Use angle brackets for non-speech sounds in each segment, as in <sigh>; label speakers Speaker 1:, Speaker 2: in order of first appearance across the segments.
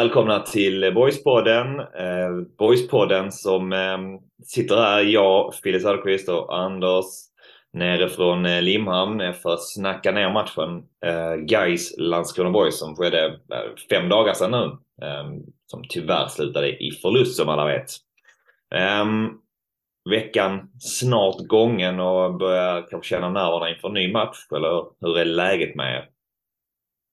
Speaker 1: välkomna till Boyspodden. Eh, Boyspodden som eh, sitter här, jag, Fille Söderqvist och Anders nere från eh, Limhamn för att snacka ner matchen. Eh, Gais Landskrona Boys som skedde eh, fem dagar sedan nu. Eh, som tyvärr slutade i förlust som alla vet. Eh, veckan snart gången och börjar kanske känna nerverna inför en ny match. Eller hur är läget med er?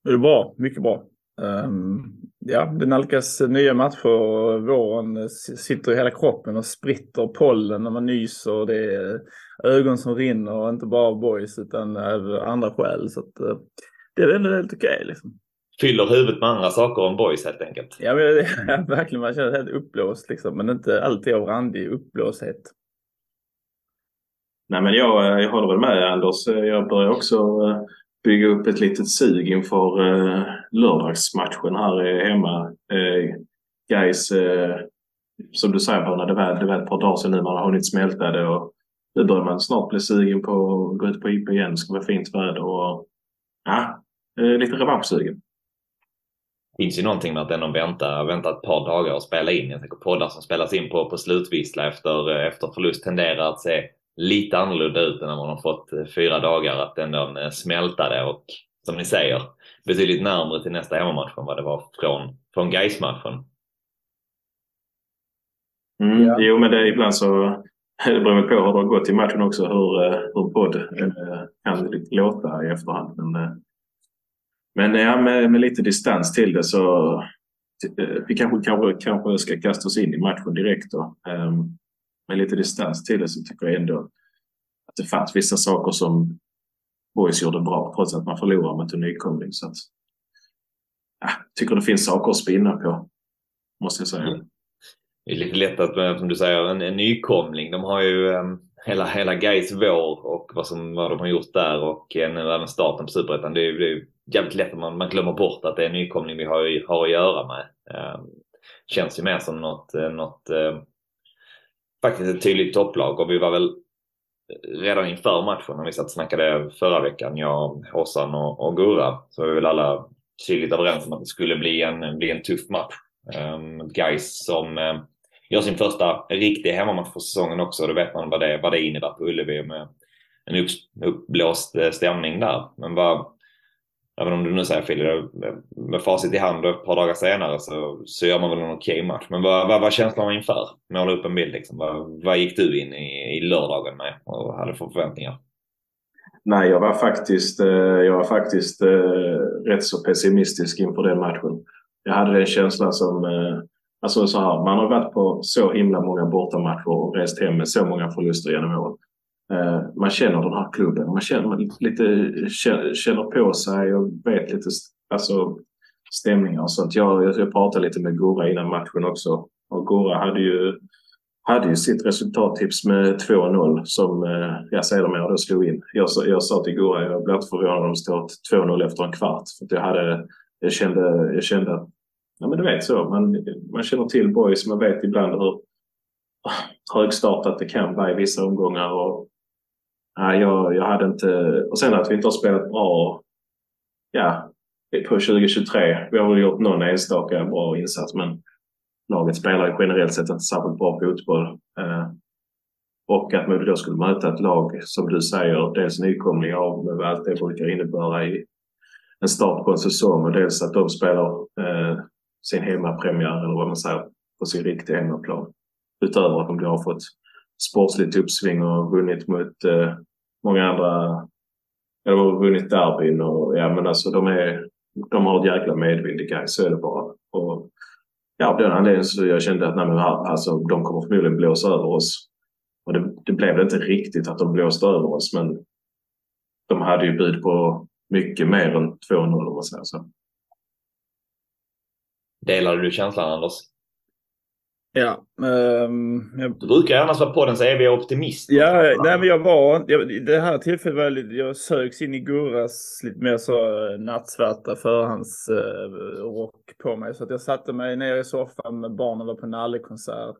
Speaker 2: Det är bra, mycket bra. Um, ja, det nalkas nya matcher och våren sitter i hela kroppen och spritter pollen när man nyser och det är ögon som rinner och inte bara av boys utan av andra skäl. Så att, uh, det är ändå helt okej okay, liksom.
Speaker 1: Fyller huvudet med andra saker än boys helt enkelt.
Speaker 2: Ja, men det, <laughs> ja, verkligen. Man känner sig helt uppblåst liksom, men inte alltid av randig uppblåshet.
Speaker 3: Nej, men jag, jag håller väl med Anders. Jag börjar också bygga upp ett litet sug inför eh, lördagsmatchen här hemma. Eh, guys, eh, som du säger Bruna, det var, det var ett par dagar sedan nu man har hunnit smälta det och nu börjar man snart bli sugen på att gå ut på IP igen. Det ska vara fint väder och ja, eh, lite revanschsugen.
Speaker 1: Det finns ju någonting med att ändå vänta, vänta ett par dagar och spela in. Jag tänker poddar som spelas in på, på slutvissla efter, eh, efter förlust tenderar att se lite annorlunda ut än när man har fått eh, fyra dagar att ändå eh, smälta det och som ni säger betydligt närmare till nästa hemmamatch än vad det var från, från Gais-matchen.
Speaker 3: Mm, ja. Jo, men det är ibland så <laughs> det beror på hur det har gått i matchen också hur, eh, hur podd kan låta i efterhand. Men, men ja, med, med lite distans till det så vi kanske, kanske, kanske ska kasta oss in i matchen direkt då. Um, med lite distans till det så tycker jag ändå att det fanns vissa saker som Boys gjorde bra trots att man förlorar mot en nykomling. Så att, ja, tycker det finns saker att spinna på, måste jag säga. Mm.
Speaker 1: Det är lite lätt att, eh, som du säger, en, en nykomling. De har ju um, hela, hela Gais vår och vad, som, vad de har gjort där och nu även starten på Superettan. Det, är, det är jävligt lätt att man, man glömmer bort att det är en nykomling vi har, har att göra med. Um, känns ju mer som något, eh, något um, faktiskt ett tydligt topplag och vi var väl Eh, redan inför matchen när vi satt och snackade förra veckan, jag, Håsan och, och Gurra, så var vi väl alla tydligt överens om att det skulle bli en, bli en tuff match. Um, guys som uh, gör sin första riktiga hemmamatch för säsongen också. Då vet man vad det, vad det innebär på Ullevi med en upp, uppblåst eh, stämning där. Men vad, även om du nu säger Fille, med facit i hand och ett par dagar senare så, så gör man väl en okej match. Men vad, vad var känslan inför? Måla upp en bild liksom. Vad, vad gick du in i, i lördagen med och hade för förväntningar?
Speaker 3: Nej, jag var faktiskt, eh, jag var faktiskt eh, rätt så pessimistisk inför den matchen. Jag hade den känslan som, eh, alltså så här, man har varit på så himla många bortamatcher och rest hem med så många förluster genom åren. Eh, man känner den här klubben. Man känner lite, känner på sig och vet lite alltså, stämningar och sånt. Jag, jag pratade lite med Gora innan matchen också. Och Gora hade ju, hade ju sitt resultattips med 2-0 som eh, jag sedermera då slog in. Jag, jag sa till Gora, jag blev inte förvånad om det stod 2-0 efter en kvart. För jag, hade, jag, kände, jag kände att, ja men du vet så, man, man känner till boys, man vet ibland hur högstartat det kan vara i vissa omgångar. Och Nej, jag, jag hade inte... Och sen att vi inte har spelat bra ja, på 2023. Vi har väl gjort någon enstaka bra insats men laget spelar ju generellt sett inte särskilt bra fotboll. Eh, och att man då skulle möta ett lag som du säger, dels nykomlingar med vad allt det brukar innebära i en start på en säsong och dels att de spelar eh, sin hemmapremiär eller vad man säger på sin riktiga hemmaplan. Utöver att de har fått sportsligt uppsving och vunnit mot eh, många andra. De har vunnit derbyn och ja men alltså de är de har ett jäkla medvind i Gais, så är det bara. Och, ja, av den anledningen så jag kände att nej, men, alltså, de kommer förmodligen blåsa över oss. Och det, det blev inte riktigt att de blåste över oss men de hade ju bud på mycket mer än 2-0 om man säger så.
Speaker 1: Delade du känslan Anders?
Speaker 2: Ja. Um,
Speaker 1: jag... Du brukar annars vara poddens eviga optimist.
Speaker 2: Ja, nej, men jag var, jag, det här tillfället var lite, jag sögs in i Gurras lite mer så eh, nattsvarta förhandsrock uh, på mig. Så att jag satte mig ner i soffan med barnen var på nallekonsert.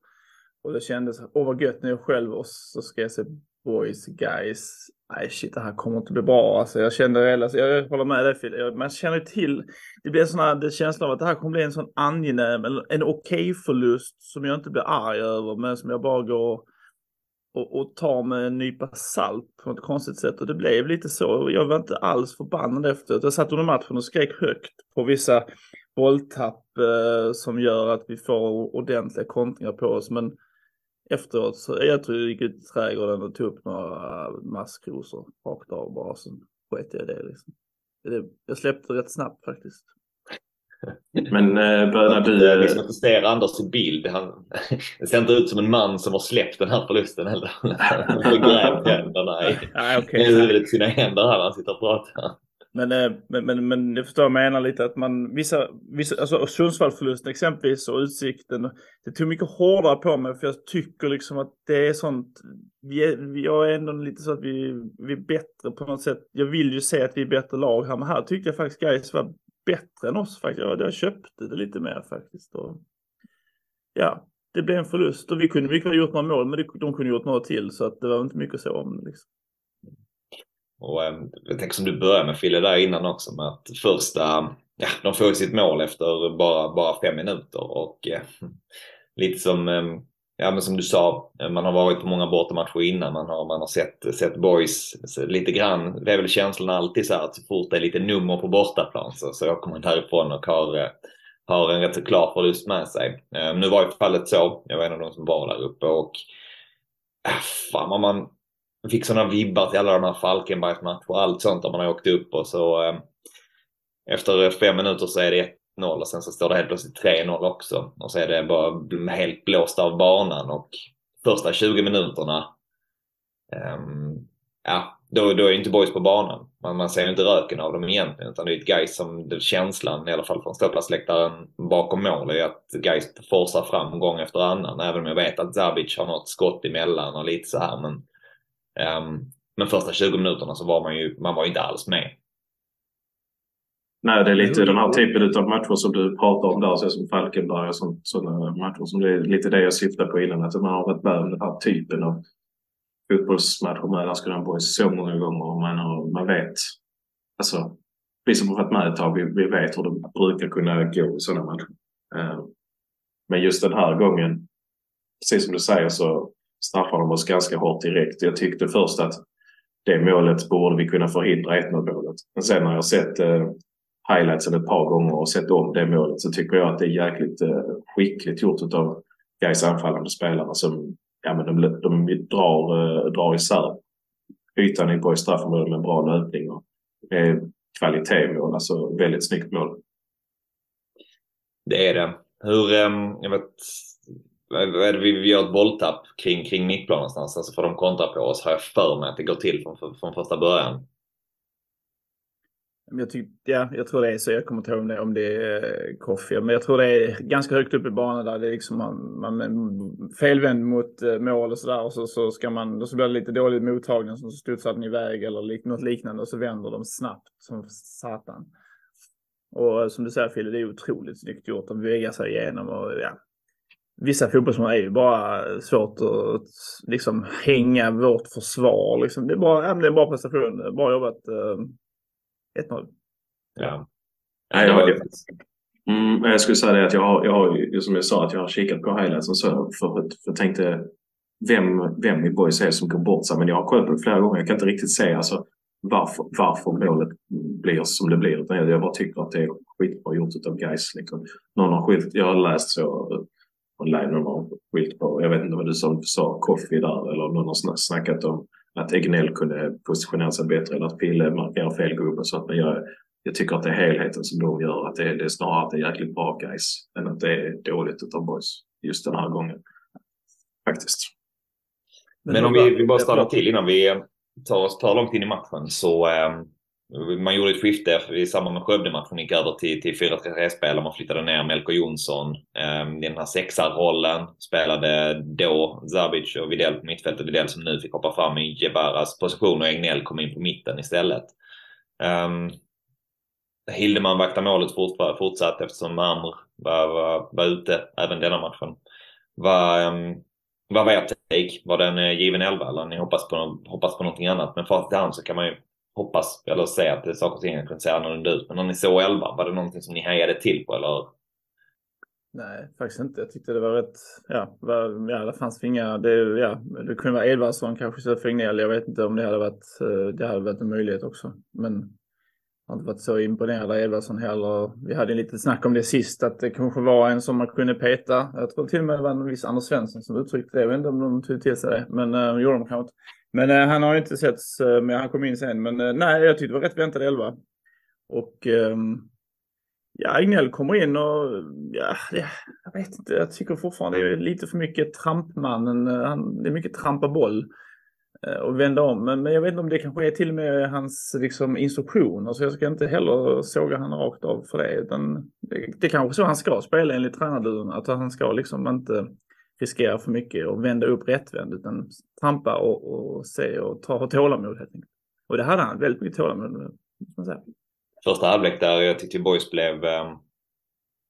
Speaker 2: Och det kändes, åh vad gött när jag själv och så ska jag se boys, guys. Nej shit, det här kommer inte bli bra. Alltså, jag kände, alltså, jag håller med dig Phil. Man känner till, det blir sån här det känslan av att det här kommer bli en sån angenäm, en okej okay förlust som jag inte blir arg över, men som jag bara går och, och tar med en nypa salt på ett konstigt sätt. Och det blev lite så. Jag var inte alls förbannad efteråt. Jag satt under matchen och skrek högt på vissa bolltapp eh, som gör att vi får ordentliga kontringar på oss. Men efteråt så jag tror jag gick ut i trädgården och tog upp några maskrosor rakt av bara. Sen sket jag i det liksom. Det, jag släppte rätt snabbt faktiskt. <laughs>
Speaker 3: Men eh, Bröderna du...
Speaker 1: Jag liksom inte ser Anders i bild. Han, <laughs> det ser inte ut som en man som har släppt den här förlusten heller. <laughs> Han har grävt händerna i,
Speaker 2: Nej, okay.
Speaker 1: i huvudet sina händer här när han sitter och pratar.
Speaker 2: Eh, men, men, men, men jag förstår jag menar lite att man, vissa, vissa alltså Sundsvallförlusten exempelvis och Utsikten, det tog mycket hårdare på mig för jag tycker liksom att det är sånt, vi är, jag är ändå lite så att vi, vi är bättre på något sätt. Jag vill ju se att vi är bättre lag här, men här tyckte jag faktiskt Gais var bättre än oss faktiskt. Jag, jag köpte det lite mer faktiskt. Och, ja, det blev en förlust och vi kunde mycket väl gjort några mål, men de kunde gjort några till så att det var inte mycket att säga om. Liksom.
Speaker 1: Och eh, jag tänker som du började med Fille där innan också med att första, ja de får ju sitt mål efter bara, bara fem minuter och eh, lite som, eh, ja men som du sa, eh, man har varit på många bortamatcher innan, man har, man har sett, sett boys lite grann, det är väl känslan alltid så här att så fort det är lite nummer på bortaplan så, så åker man därifrån och har eh, har en rätt så klar förlust med sig. Nu var ju fallet så, jag var en av de som var där uppe och äh, fan man, jag fick sådana vibbar till alla de här Falkenbergsmatcher och allt sånt där man har åkt upp och så eh, efter fem minuter så är det 1-0 och sen så står det helt plötsligt 3-0 också. Och så är det bara helt blåst av banan och första 20 minuterna eh, ja, då, då är inte boys på banan. Man, man ser ju inte röken av dem egentligen utan det är ett Gais som det, känslan, i alla fall från ståplatsläktaren bakom mål, är att Gais forsar fram gång efter annan. Även om jag vet att Zabic har något skott emellan och lite så här men men första 20 minuterna så var man ju man var inte alls med.
Speaker 3: Nej, det är lite den här typen av matcher som du pratar om där, så som Falkenberg och sådana matcher. Som det är lite det jag syftade på innan, att man har varit med om den här typen av fotbollsmatcher med Landskrona Boys så många gånger och man, har, man vet. Alltså, vi som har varit med ett tag, vi, vi vet hur det brukar kunna gå i sådana matcher. Uh, men just den här gången, precis som du säger så straffade de oss ganska hårt direkt. Jag tyckte först att det målet borde vi kunna förhindra 1-0 målet. Men sen när jag sett eh, highlightsen ett par gånger och sett om det målet så tycker jag att det är jäkligt eh, skickligt gjort av Gais anfallande spelare som ja, men de, de drar, eh, drar isär ytan in på i straffområdet med bra löpning. Och, eh, kvalitetsmål, alltså väldigt snyggt mål.
Speaker 1: Det är det. Hur, eh, jag vet, vi gör ett bolltapp kring, kring mittplan någonstans, alltså får de kontra på oss har jag för mig att det går till från, från första början.
Speaker 2: Jag, tyck, ja, jag tror det är så. Jag kommer inte ihåg om det, om det är eh, Koffia, Men jag tror det är ganska högt upp i banan där. Det är liksom man, man felvänd mot eh, mål och sådär. Och så, så, ska man, och så blir det lite dålig mottagning. Så studsar den iväg eller lik, något liknande. Och så vänder de snabbt som satan. Och eh, som du säger Fille, det är otroligt snyggt gjort. De väger sig igenom och ja, vissa fotbollsmål är ju bara svårt att liksom hänga vårt försvar. Liksom. Det, är bara, ja, det är en bra prestation. Bra jobbat. Uh, eh, 1-0.
Speaker 1: Ja.
Speaker 3: ja jag, mm, jag skulle säga det att jag har, jag har, som jag sa, att jag har kikat på highlights och så för, för, jag tänkte vem, vem i boys är som går bort sig. Men jag har kollat på det flera gånger. Jag kan inte riktigt se alltså, varför, varför målet blir som det blir. Utan jag bara tycker att det är skitbra gjort av guys. Liksom. Någon har skilt, jag har läst så online de har skilt på. Jag vet inte vad du sa, sa Koffi där eller om någon har snackat om att Egnell kunde positionera sig bättre eller att Pille markerar fel gubbe. Så att jag, jag tycker att det är helheten som de gör. Att det, det är snarare att det är jäkligt bra guys än att det är dåligt utav boys just den här gången. Faktiskt.
Speaker 1: Men om vi, vi bara stannar till innan vi tar oss tar långt in i matchen så um man gjorde ett skifte i samband med Skövde-matchen, gick över till, till 4-3-3-spel man flyttade ner Melko Jonsson eh, i den här sexarrollen. Spelade då Zabic och Videll på mittfältet. Videll som nu fick hoppa fram i Jebaras position och Egnell kom in på mitten istället. Um, Hildeman vaktar målet fort, fortsatt eftersom Amr var, var, var ute även denna matchen. Ehm, var, um, vad var er take? Var den given elva eller ni hoppas på, hoppas på någonting annat? Men för hand så kan man ju hoppas eller säga att det är saker och ting kan se annorlunda ut. Men när ni såg elva, var det någonting som ni hejade till på eller?
Speaker 2: Nej, faktiskt inte. Jag tyckte det var rätt, ja, var, ja det fanns inga, det, ja, det kunde vara Edvardsson kanske istället för Jag vet inte om det hade varit, eh, det hade varit en möjlighet också. Men har inte varit så imponerad av Edvardsson heller. Vi hade lite snack om det sist, att det kanske var en som man kunde peta. Jag tror till och med det var en viss Anders Svensson som uttryckte det. Jag vet inte om de tog till sig det, men uh, gjorde de kanske inte. Men uh, han har ju inte setts, uh, men han kom in sen. Men uh, nej, jag tyckte det var rätt väntad elva. Och um, ja, Ignell kommer in och ja, jag vet inte, jag tycker fortfarande det är lite för mycket trampmannen. Han, det är mycket trampa boll. Eh, och vända om. Men, men jag vet inte om det kanske är till och med hans liksom, instruktioner. Så alltså, jag ska inte heller såga han rakt av för det. Utan det, det är kanske så han ska spela enligt tränarduon. Att han ska liksom inte riskera för mycket och vända upp rättvänd. Utan trampa och, och se och ta, ha tålamod helt enkelt. Och det hade han väldigt mycket tålamod med.
Speaker 1: Första halvlek där jag tyckte Boys blev eh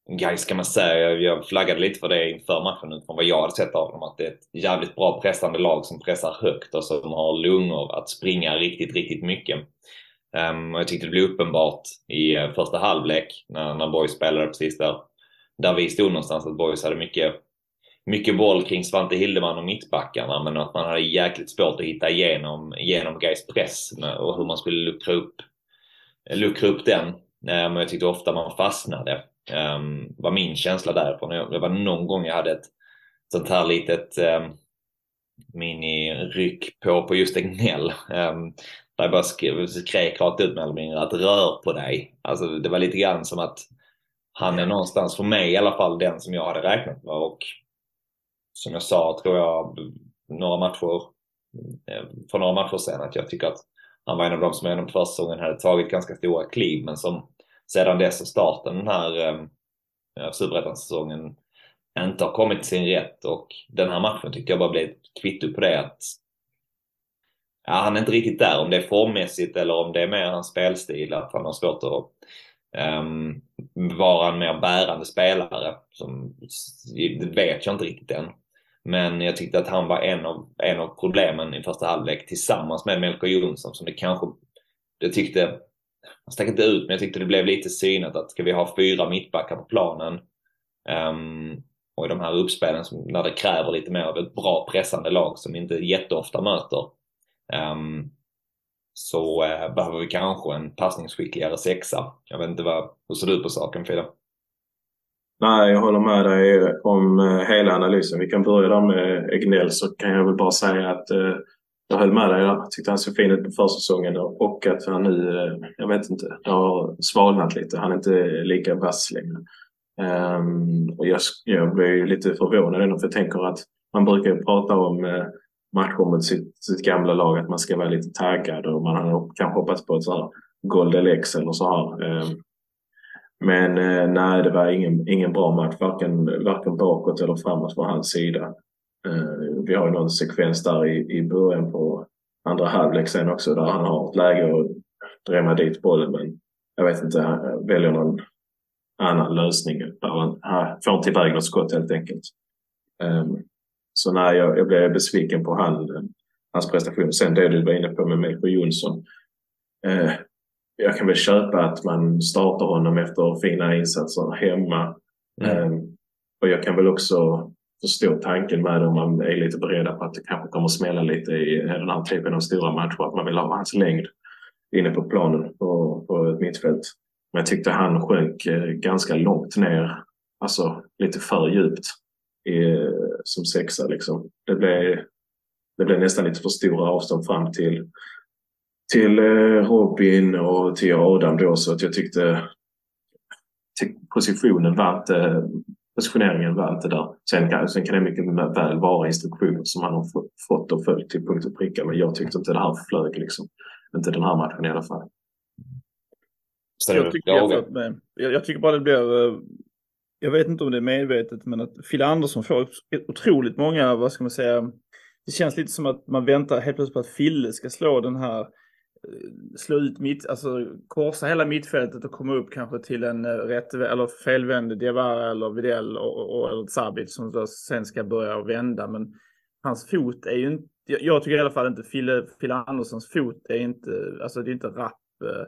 Speaker 1: Gais kan man säga. Jag flaggade lite för det inför matchen utifrån vad jag hade sett av dem. Att det är ett jävligt bra pressande lag som pressar högt och som har lungor att springa riktigt, riktigt mycket. Um, och jag tyckte det blev uppenbart i eh, första halvlek när, när Boys spelade precis där. Där vi stod någonstans att Boys hade mycket, mycket boll kring Svante Hildeman och mittbackarna men att man hade jäkligt svårt att hitta igenom, igenom Gais press och hur man skulle luckra upp, luckra upp den. Men um, jag tyckte ofta man fastnade. Um, var min känsla därifrån. Det var någon gång jag hade ett sånt här litet um, miniryck på, på just Egnell. Um, där jag bara skrev, skrek rakt ut med mindre att rör på dig. Alltså det var lite grann som att han är någonstans, för mig i alla fall, den som jag hade räknat med. Och som jag sa, tror jag, några matcher, eh, för några matcher sedan, att jag tycker att han var en av de som genom första säsongen hade tagit ganska stora kliv, men som sedan dess och starten den här eh, superettan-säsongen inte har kommit till sin rätt och den här matchen tyckte jag bara blev ett kvitto på det att ja, han är inte riktigt där om det är formmässigt eller om det är mer hans spelstil att han har svårt att um, vara en mer bärande spelare. Som, det vet jag inte riktigt än. Men jag tyckte att han var en av, en av problemen i första halvlek tillsammans med Melker Jonsson som det kanske, jag tyckte han stack inte ut, men jag tyckte det blev lite synat att ska vi ha fyra mittbackar på planen um, och i de här uppspelen som, när det kräver lite mer av ett bra pressande lag som inte jätteofta möter um, så uh, behöver vi kanske en passningsskickligare sexa. Jag vet inte vad, hur ser du på saken Fida?
Speaker 3: Nej, jag håller med dig eh, om eh, hela analysen. Vi kan börja där med Egnell så kan jag väl bara säga att uh, jag höll med dig. Jag tyckte han såg fin ut på försäsongen och att han nu, eh, jag vet inte, har svalnat lite. Han är inte lika vass längre. Um, och jag, jag blev lite förvånad ändå för jag tänker att man brukar ju prata om uh, matcher mot sitt, sitt gamla lag, att man ska vara lite taggad och man har kanske hoppats på ett så här Golden X eller så här. Um, men uh, nej, det var ingen, ingen bra match, varken, varken bakåt eller framåt från hans sida. Eh, vi har ju någon sekvens där i, i början på andra halvlek sen också där han har ett läge att drämma dit bollen men jag vet inte, han väljer någon annan lösning. Han får inte iväg något skott helt enkelt. Um, så nej, jag, jag blev besviken på han, hans prestation. Sen det du var inne på med Melker Jonsson. Uh, jag kan väl köpa att man startar honom efter fina insatser hemma. Mm. Um, och jag kan väl också förstå tanken med det om man är lite beredda på att det kanske kommer smälla lite i den här typen av stora matcher. Att man vill ha hans längd inne på planen på, på ett mittfält. Men jag tyckte han sjönk eh, ganska långt ner. Alltså lite för djupt i, som sexa liksom. Det blev, det blev nästan lite för stora avstånd fram till, till eh, Robin och till Adam då så att jag tyckte positionen var inte positioneringen var inte där. Sen kan, sen kan det mycket väl vara instruktioner som han har fått och följt till punkt och pricka. Men jag tyckte inte det här flög liksom. Inte den här matchen i alla fall.
Speaker 2: Jag tycker, jag, jag tycker bara det blir, eh, jag vet inte om det är medvetet, men att Fille Andersson får otroligt många, vad ska man säga, det känns lite som att man väntar helt plötsligt på att Fille ska slå den här Eh, slå ut mitt, alltså korsa hela mittfältet och komma upp kanske till en eh, rätt eller felvänd Diawara eller Videll och, och, eller Sabic som då sen ska börja vända. Men hans fot är ju inte, jag tycker i alla fall inte Fille, Fille Anderssons fot är inte, alltså det är inte rapp. Eh.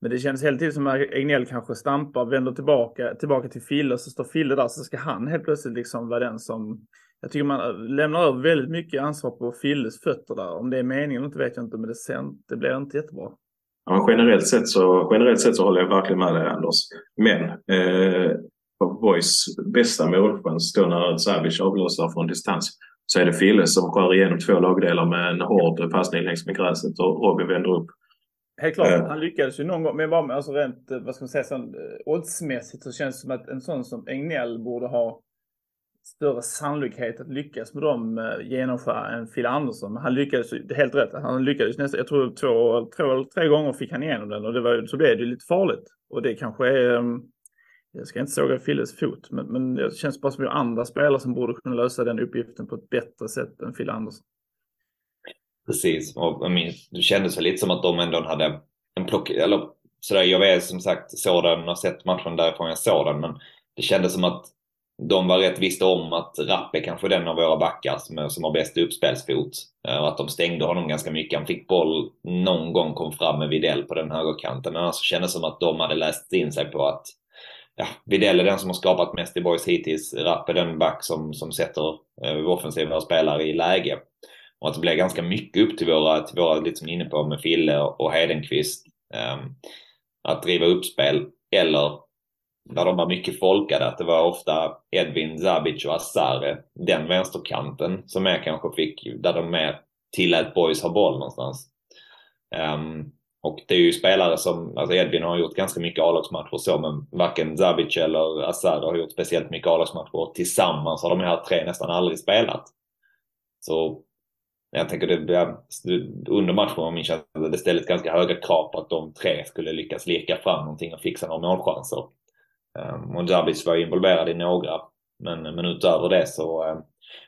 Speaker 2: Men det känns hela tiden som att Egnell kanske stampar, vänder tillbaka, tillbaka till Fille och så står Fille där så ska han helt plötsligt liksom vara den som jag tycker man lämnar över väldigt mycket ansvar på Filles fötter där. Om det är meningen inte vet jag inte, men det, sen, det blir inte jättebra.
Speaker 3: Ja, generellt, sett så, generellt sett så håller jag verkligen med dig Anders. Men eh, på Boys bästa målchans då när Savic avlossar från distans så är det Fille som skär igenom två lagdelar med en hård passning längs med gräset och Robin vänder upp.
Speaker 2: Helt klart, äh. han lyckades ju någon gång, men bara alltså rent, vad ska man säga, sån, eh, oddsmässigt så känns det som att en sån som Egnell borde ha större sannolikhet att lyckas med dem eh, genomföra än Phil Andersson. Men han lyckades, helt rätt, han lyckades nästan, jag tror två, två, tre gånger fick han igenom den och det var, så blev det lite farligt. Och det kanske är, eh, jag ska inte såga Filles fot, men, men det känns bara som att andra spelare som borde kunna lösa den uppgiften på ett bättre sätt än Phil Andersson.
Speaker 1: Precis, och jag minns, det kändes väl lite som att de ändå hade en plock, eller sådär, jag vet som sagt såg den och sett matchen därifrån jag såg den, men det kändes som att de var rätt visste om att Rapp är kanske den av våra backar som, som har bäst uppspelsfot. Och att de stängde honom ganska mycket. Han fick boll någon gång, kom fram med Videll på den högerkanten. Men annars kändes det som att de hade läst in sig på att ja, Videll är den som har skapat mest i boys hittills. Rapp är den back som, som sätter eh, offensiva spelare i läge. Och att det blev ganska mycket upp till våra, till våra lite som inne på med Fille och Hedenqvist. Eh, att driva uppspel eller där de var mycket folkade, att det var ofta Edvin, Zabic och Asare, den vänsterkanten som jag kanske fick, där de mer tillät boys ha boll någonstans. Um, och det är ju spelare som, alltså Edvin har gjort ganska mycket A-lagsmatcher så, men varken Zabic eller Asare har gjort speciellt mycket A-lagsmatcher. Tillsammans har de här tre nästan aldrig spelat. Så jag tänker det, under matchen var min känsla, det ställdes ganska höga krav på att de tre skulle lyckas leka fram någonting och fixa några målchanser. Ehm, och var involverad i några. Men, men utöver det så eh,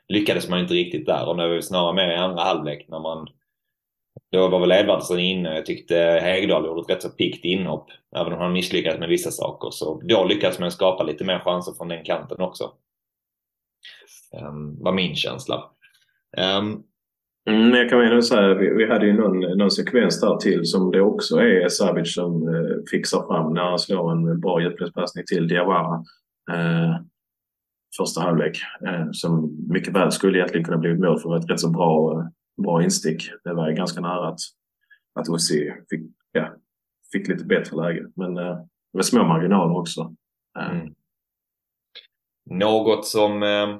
Speaker 1: lyckades man inte riktigt där och det var snarare mer i andra halvlek när man då var väl Edvardsson inne. Jag tyckte Hegdahl gjorde ett rätt så piggt inhopp. Även om han misslyckades med vissa saker. Så då lyckades man skapa lite mer chanser från den kanten också. Um, var min känsla. Um,
Speaker 3: Mm, jag kan väl säga vi, vi hade ju någon, någon sekvens där till som det också är Savic som eh, fixar fram när han slår en bra djupledspassning till Diawara. Eh, första halvlek. Eh, som mycket väl skulle egentligen kunna blivit mål för ett rätt så bra, eh, bra instick. Det var ganska nära att, att Ossi fick, ja, fick lite bättre läge. Men eh, det var små marginaler också. Eh. Mm.
Speaker 1: Något som eh,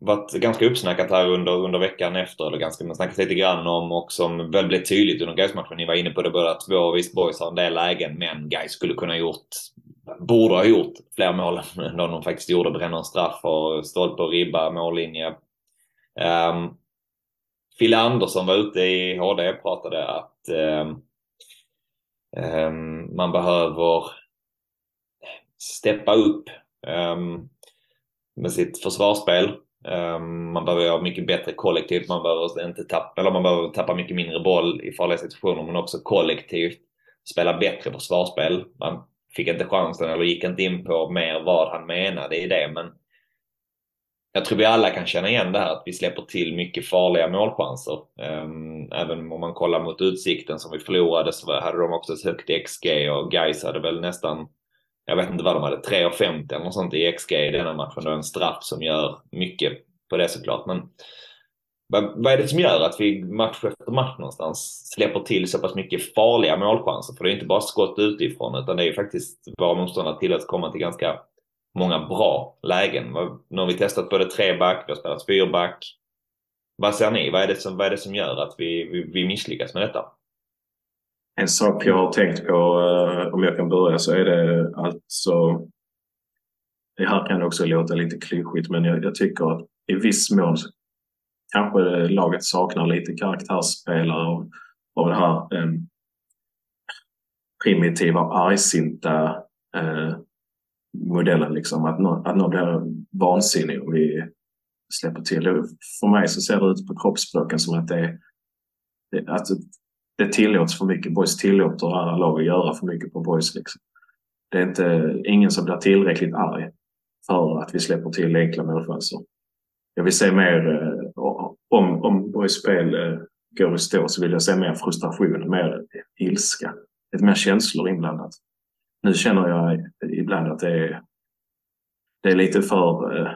Speaker 1: varit ganska uppsnackat här under, under veckan efter, eller ganska, man snackat lite grann om och som väl blev tydligt under Gais-matchen. Ni var inne på det båda två. Visst, Boys har en del lägen, men Gais skulle kunna gjort, borde ha gjort fler mål <laughs> än de faktiskt gjorde. Bränner en straff och stolpe och ribba, mållinje. Um, Fille Andersson var ute i HD och pratade att um, um, man behöver steppa upp um, med sitt försvarsspel. Ehm, man behöver ha mycket bättre kollektivt. Man behöver, inte tappa, eller man behöver tappa mycket mindre boll i farliga situationer men också kollektivt spela bättre försvarsspel. Man fick inte chansen eller gick inte in på mer vad han menade i det men jag tror vi alla kan känna igen det här att vi släpper till mycket farliga målchanser. Ehm, även om man kollar mot Utsikten som vi förlorade så hade de också ett högt XG och Gais hade väl nästan jag vet inte vad de hade, 3,50 eller något sånt i XG i denna matchen. Det är en straff som gör mycket på det såklart. Men vad, vad är det som gör att vi match efter match någonstans släpper till så pass mycket farliga målchanser? För det är inte bara skott utifrån utan det är ju faktiskt våra motståndare tillåts komma till ganska många bra lägen. Nu har vi testat både treback, vi har spelat fyrback. Vad ser ni? Vad är det som, vad är det som gör att vi, vi, vi misslyckas med detta?
Speaker 3: En sak jag har tänkt på, eh, om jag kan börja, så är det alltså... Det här kan också låta lite klyschigt, men jag, jag tycker att i viss mån kanske laget saknar lite karaktärsspelare av, av det här eh, primitiva, argsinta eh, modellen. Liksom. Att, någon, att någon blir vansinnig om vi släpper till. För mig så ser det ut på kroppsspråken som att det, är... att alltså, det tillåts för mycket. Boys tillåter andra lag att göra för mycket på boys. Liksom. Det är inte, ingen som blir tillräckligt arg för att vi släpper till enkla målchanser. jag vill se mer, eh, om, om boys spel eh, går i stå så vill jag se mer frustration, mer ilska. Lite mer känslor inblandat. Nu känner jag ibland att det är, det är lite för, eh,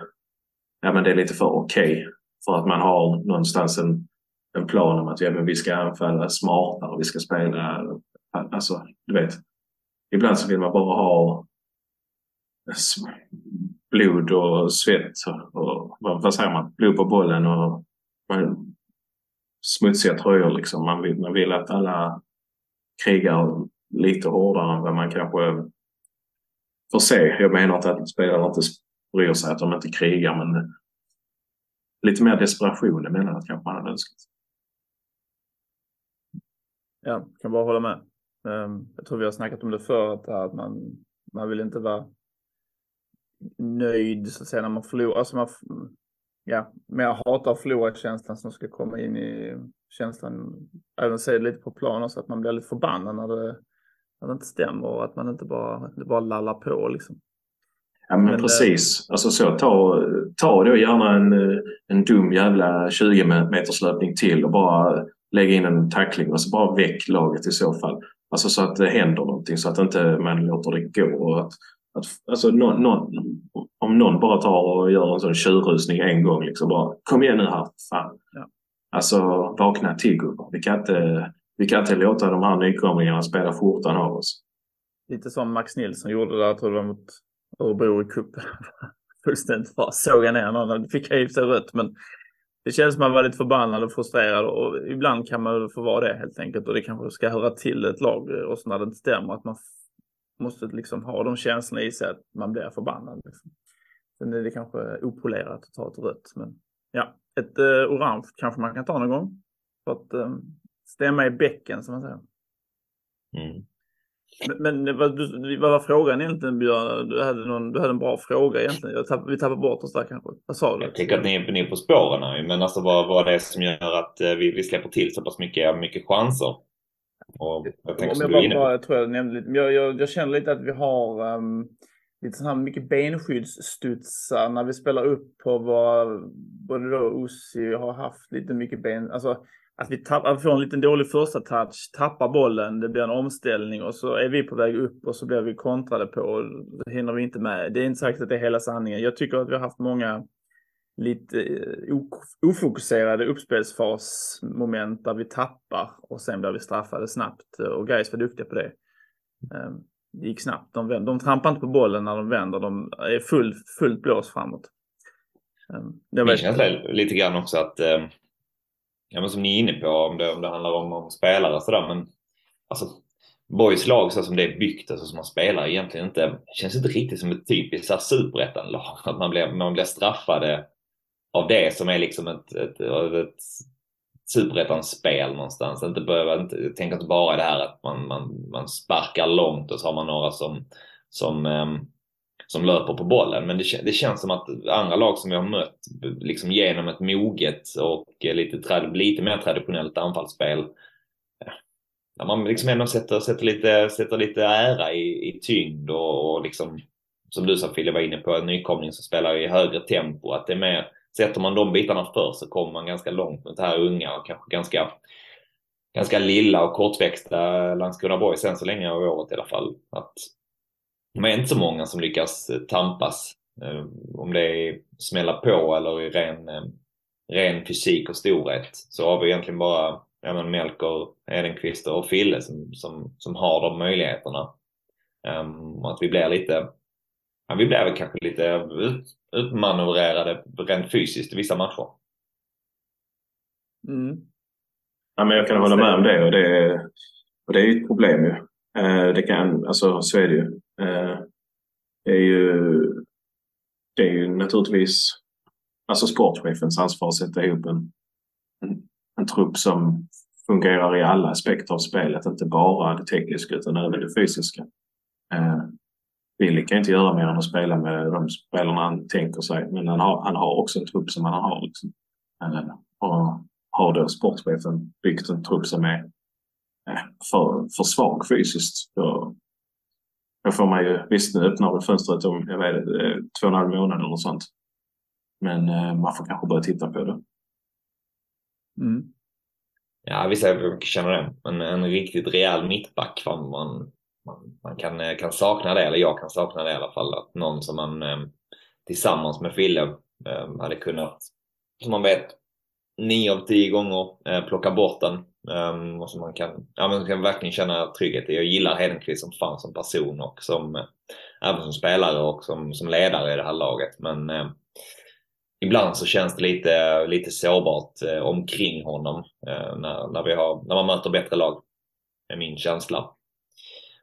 Speaker 3: ja men det är lite för okej. Okay för att man har någonstans en, en plan om att ja, men vi ska anfalla smartare, vi ska spela, alltså du vet. Ibland så vill man bara ha blod och svett och vad säger man, blod på bollen och smutsiga tröjor liksom. Man vill, man vill att alla krigar lite hårdare än vad man kanske får se. Jag menar inte att spelarna inte bryr sig att de inte krigar men lite mer desperation emellanåt kanske man hade önskat.
Speaker 2: Ja, kan bara hålla med. Ehm, jag tror vi har snackat om det förut, att man, man vill inte vara nöjd så att säga när man förlorar. Alltså man, ja, mer hatar förlorarkänslan som ska komma in i känslan. Även se lite på planen så att man blir lite förbannad när det, när det inte stämmer och att man inte bara, det bara lallar på liksom.
Speaker 3: Ja men, men precis. Äh... Alltså så ta, ta då gärna en, en dum jävla 20 meters löpning till och bara lägga in en tackling och så bara väck laget i så fall. Alltså så att det händer någonting så att inte man låter det gå. Och att, att, alltså någon, någon, om någon bara tar och gör en sån tjurrusning en gång liksom bara kom igen nu här, fan. Ja. Alltså vakna till gubbar. Vi kan inte, vi kan inte låta de här nykomlingarna spela skjortan av oss.
Speaker 2: Lite som Max Nilsson gjorde där, jag tror det var mot Örebro i cupen. <laughs> Fullständigt bara såga ner någon. fick jag sig rött men det känns som att man var lite förbannad och frustrerad och ibland kan man få vara det helt enkelt och det kanske ska höra till ett lag och så när det inte stämmer att man måste liksom ha de känslorna i sig att man blir förbannad. Liksom. Sen är det kanske opolerat att ta ett rött men ja, ett eh, orange kanske man kan ta någon gång för att eh, stämma i bäcken som man säger. Mm. Men, men vad, du, vad var frågan egentligen Björn? Du hade, någon, du hade en bra fråga egentligen. Tapp, vi tappade bort oss där kanske. Vad sa du?
Speaker 1: Jag tycker att ni är, ni är på spåren men alltså vad, vad det är som gör att eh, vi, vi släpper till så pass mycket, mycket chanser?
Speaker 2: Och jag tänker som jag, bara, jag tror jag nämnde lite, jag, jag, jag känner lite att vi har um, lite sån här mycket benskyddsstudsar när vi spelar upp på vad både då Ossi har haft lite mycket ben, alltså att vi, tapp, att vi får en liten dålig första touch, tappar bollen, det blir en omställning och så är vi på väg upp och så blir vi kontrade på och då hinner vi inte med. Det är inte säkert att det är hela sanningen. Jag tycker att vi har haft många lite eh, ofokuserade uppspelsfasmoment där vi tappar och sen blir vi straffade snabbt och Gais var duktiga på det. Ehm, det gick snabbt. De, vänder, de trampar inte på bollen när de vänder. De är full, fullt blås framåt.
Speaker 1: Ehm, det Min känsla är lite grann också att ehm, ja, men som ni är inne på, om det, om det handlar om, om spelare och sådär, men alltså Boys lag så som det är byggt, alltså som man spelar egentligen inte, känns inte riktigt som ett typiskt superettan-lag. Att man blir, man blir straffade av det som är liksom ett, ett, ett superettan-spel någonstans. Inte behöva, inte, tänk inte bara det här att man, man, man sparkar långt och så har man några som, som um, som löper på bollen. Men det, det, känns som att andra lag som vi har mött liksom genom ett moget och eh, lite, lite mer traditionellt anfallsspel eh, där man liksom ändå sätter, sätter, lite, sätter lite ära i, i tyngd och, och liksom som du sa Fille var inne på, en nykomling som spelar i högre tempo. Att det är mer, sätter man de bitarna först så kommer man ganska långt mot det här unga och kanske ganska, ganska lilla och kortväxta Landskrona Borg sen så länge av året i alla fall. Att de är inte så många som lyckas eh, tampas. Eh, om det är smälla på eller i ren, eh, ren fysik och storhet så har vi egentligen bara ja, men Melker, Edenqvist och Fille som, som, som har de möjligheterna. Um, att vi blir lite, ja, vi blir väl kanske lite ut, utmanövrerade rent fysiskt i vissa matcher.
Speaker 3: Mm. Ja, men jag kan hålla med om det och det, och det är ju ett problem ju. Det kan, alltså så är det ju. Eh, det är ju, det är ju naturligtvis alltså sportchefens ansvar att sätta ihop en, en, en trupp som fungerar i alla aspekter av spelet, inte bara det tekniska utan även det fysiska. Eh, Billy kan inte göra mer än att spela med de spelarna han tänker sig, men han har, han har också en trupp som han har. Liksom. Eh, och har då sportchefen byggt en trupp som är eh, för, för svag fysiskt, då, då får man ju, visst nu öppnar väl fönstret om, jag vet två och en halv månad eller sånt. Men eh, man får kanske börja titta på det.
Speaker 2: Mm.
Speaker 1: Ja, vissa känner det. Men en riktigt rejäl mittback, man, man, man kan, eh, kan sakna det, eller jag kan sakna det i alla fall. Att någon som man eh, tillsammans med Fille eh, hade kunnat, som man vet, nio av tio gånger plocka bort den. Ehm, och som man kan, ja, man kan verkligen känna trygghet i. Jag gillar Hedenqvist som fan som person och som, även som spelare och som, som ledare i det här laget. Men ehm, ibland så känns det lite, lite sårbart eh, omkring honom eh, när, när, vi har, när man möter bättre lag. är min känsla.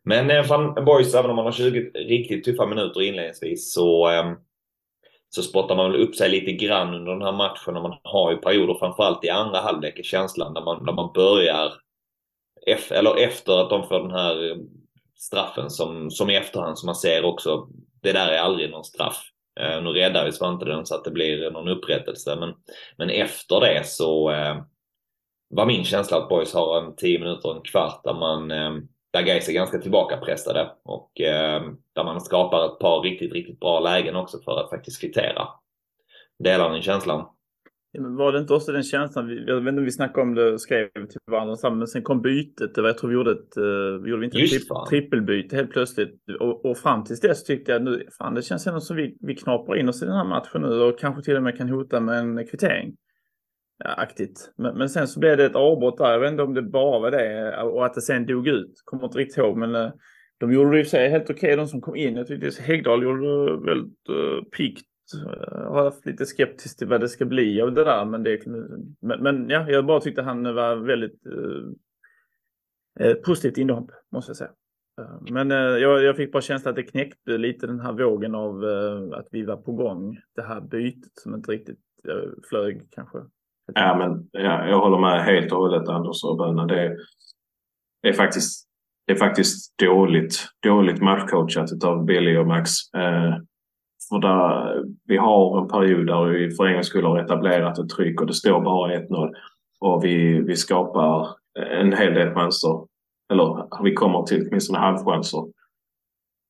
Speaker 1: Men eh, fan, boys, även om man har 20 riktigt tuffa minuter inledningsvis så, eh, så spottar man väl upp sig lite grann under den här matchen. Och man har ju perioder, framförallt i andra halvlek, i känslan där man, där man börjar, eller efter att de får den här straffen som, som i efterhand som man ser också, det där är aldrig någon straff. Eh, nu räddar ju Svante den så att det blir någon upprättelse. Men, men efter det så eh, var min känsla att Boys har en 10 minuter, en kvart där man eh, där Gais är ganska tillbakapressade och eh, där man skapar ett par riktigt, riktigt bra lägen också för att faktiskt kvittera. Delar ni känslan?
Speaker 2: Var det inte också den känslan, vi, jag vet inte om vi snackade om det och skrev till varandra men sen kom bytet, jag tror vi gjorde ett, uh, vi gjorde inte ett tri trippelbyte helt plötsligt. Och, och, fram tills dess tyckte jag nu, fan det känns ändå som vi, vi knaprar in oss i den här matchen nu och kanske till och med kan hota med en kvittering. Aktigt. Men, men sen så blev det ett avbrott där, jag vet inte om det bara var det och att det sen dog ut, kommer inte riktigt ihåg men eh, de gjorde det i sig helt okej okay, de som kom in. Jag tyckte Häggdahl gjorde det väldigt eh, uh, piggt eh, har haft lite skeptisk till vad det ska bli av det där. Men, det, men, men ja, jag bara tyckte han var väldigt uh, positivt inhopp, måste jag säga. Men eh, jag, jag, fick bara känslan att det knäckte lite den här vågen av eh, att vi var på gång. Det här bytet som inte riktigt eh, flög kanske.
Speaker 3: Ja, men ja, jag håller med helt och hållet Anders och Böna. Det, det, är faktiskt, det är faktiskt dåligt, dåligt matchcoachat av Billy och Max. Eh, för där, vi har en period där vi för en gångs skull har etablerat ett tryck och det står bara 1-0. Och vi, vi skapar en hel del chanser. Eller vi kommer till åtminstone halvchanser.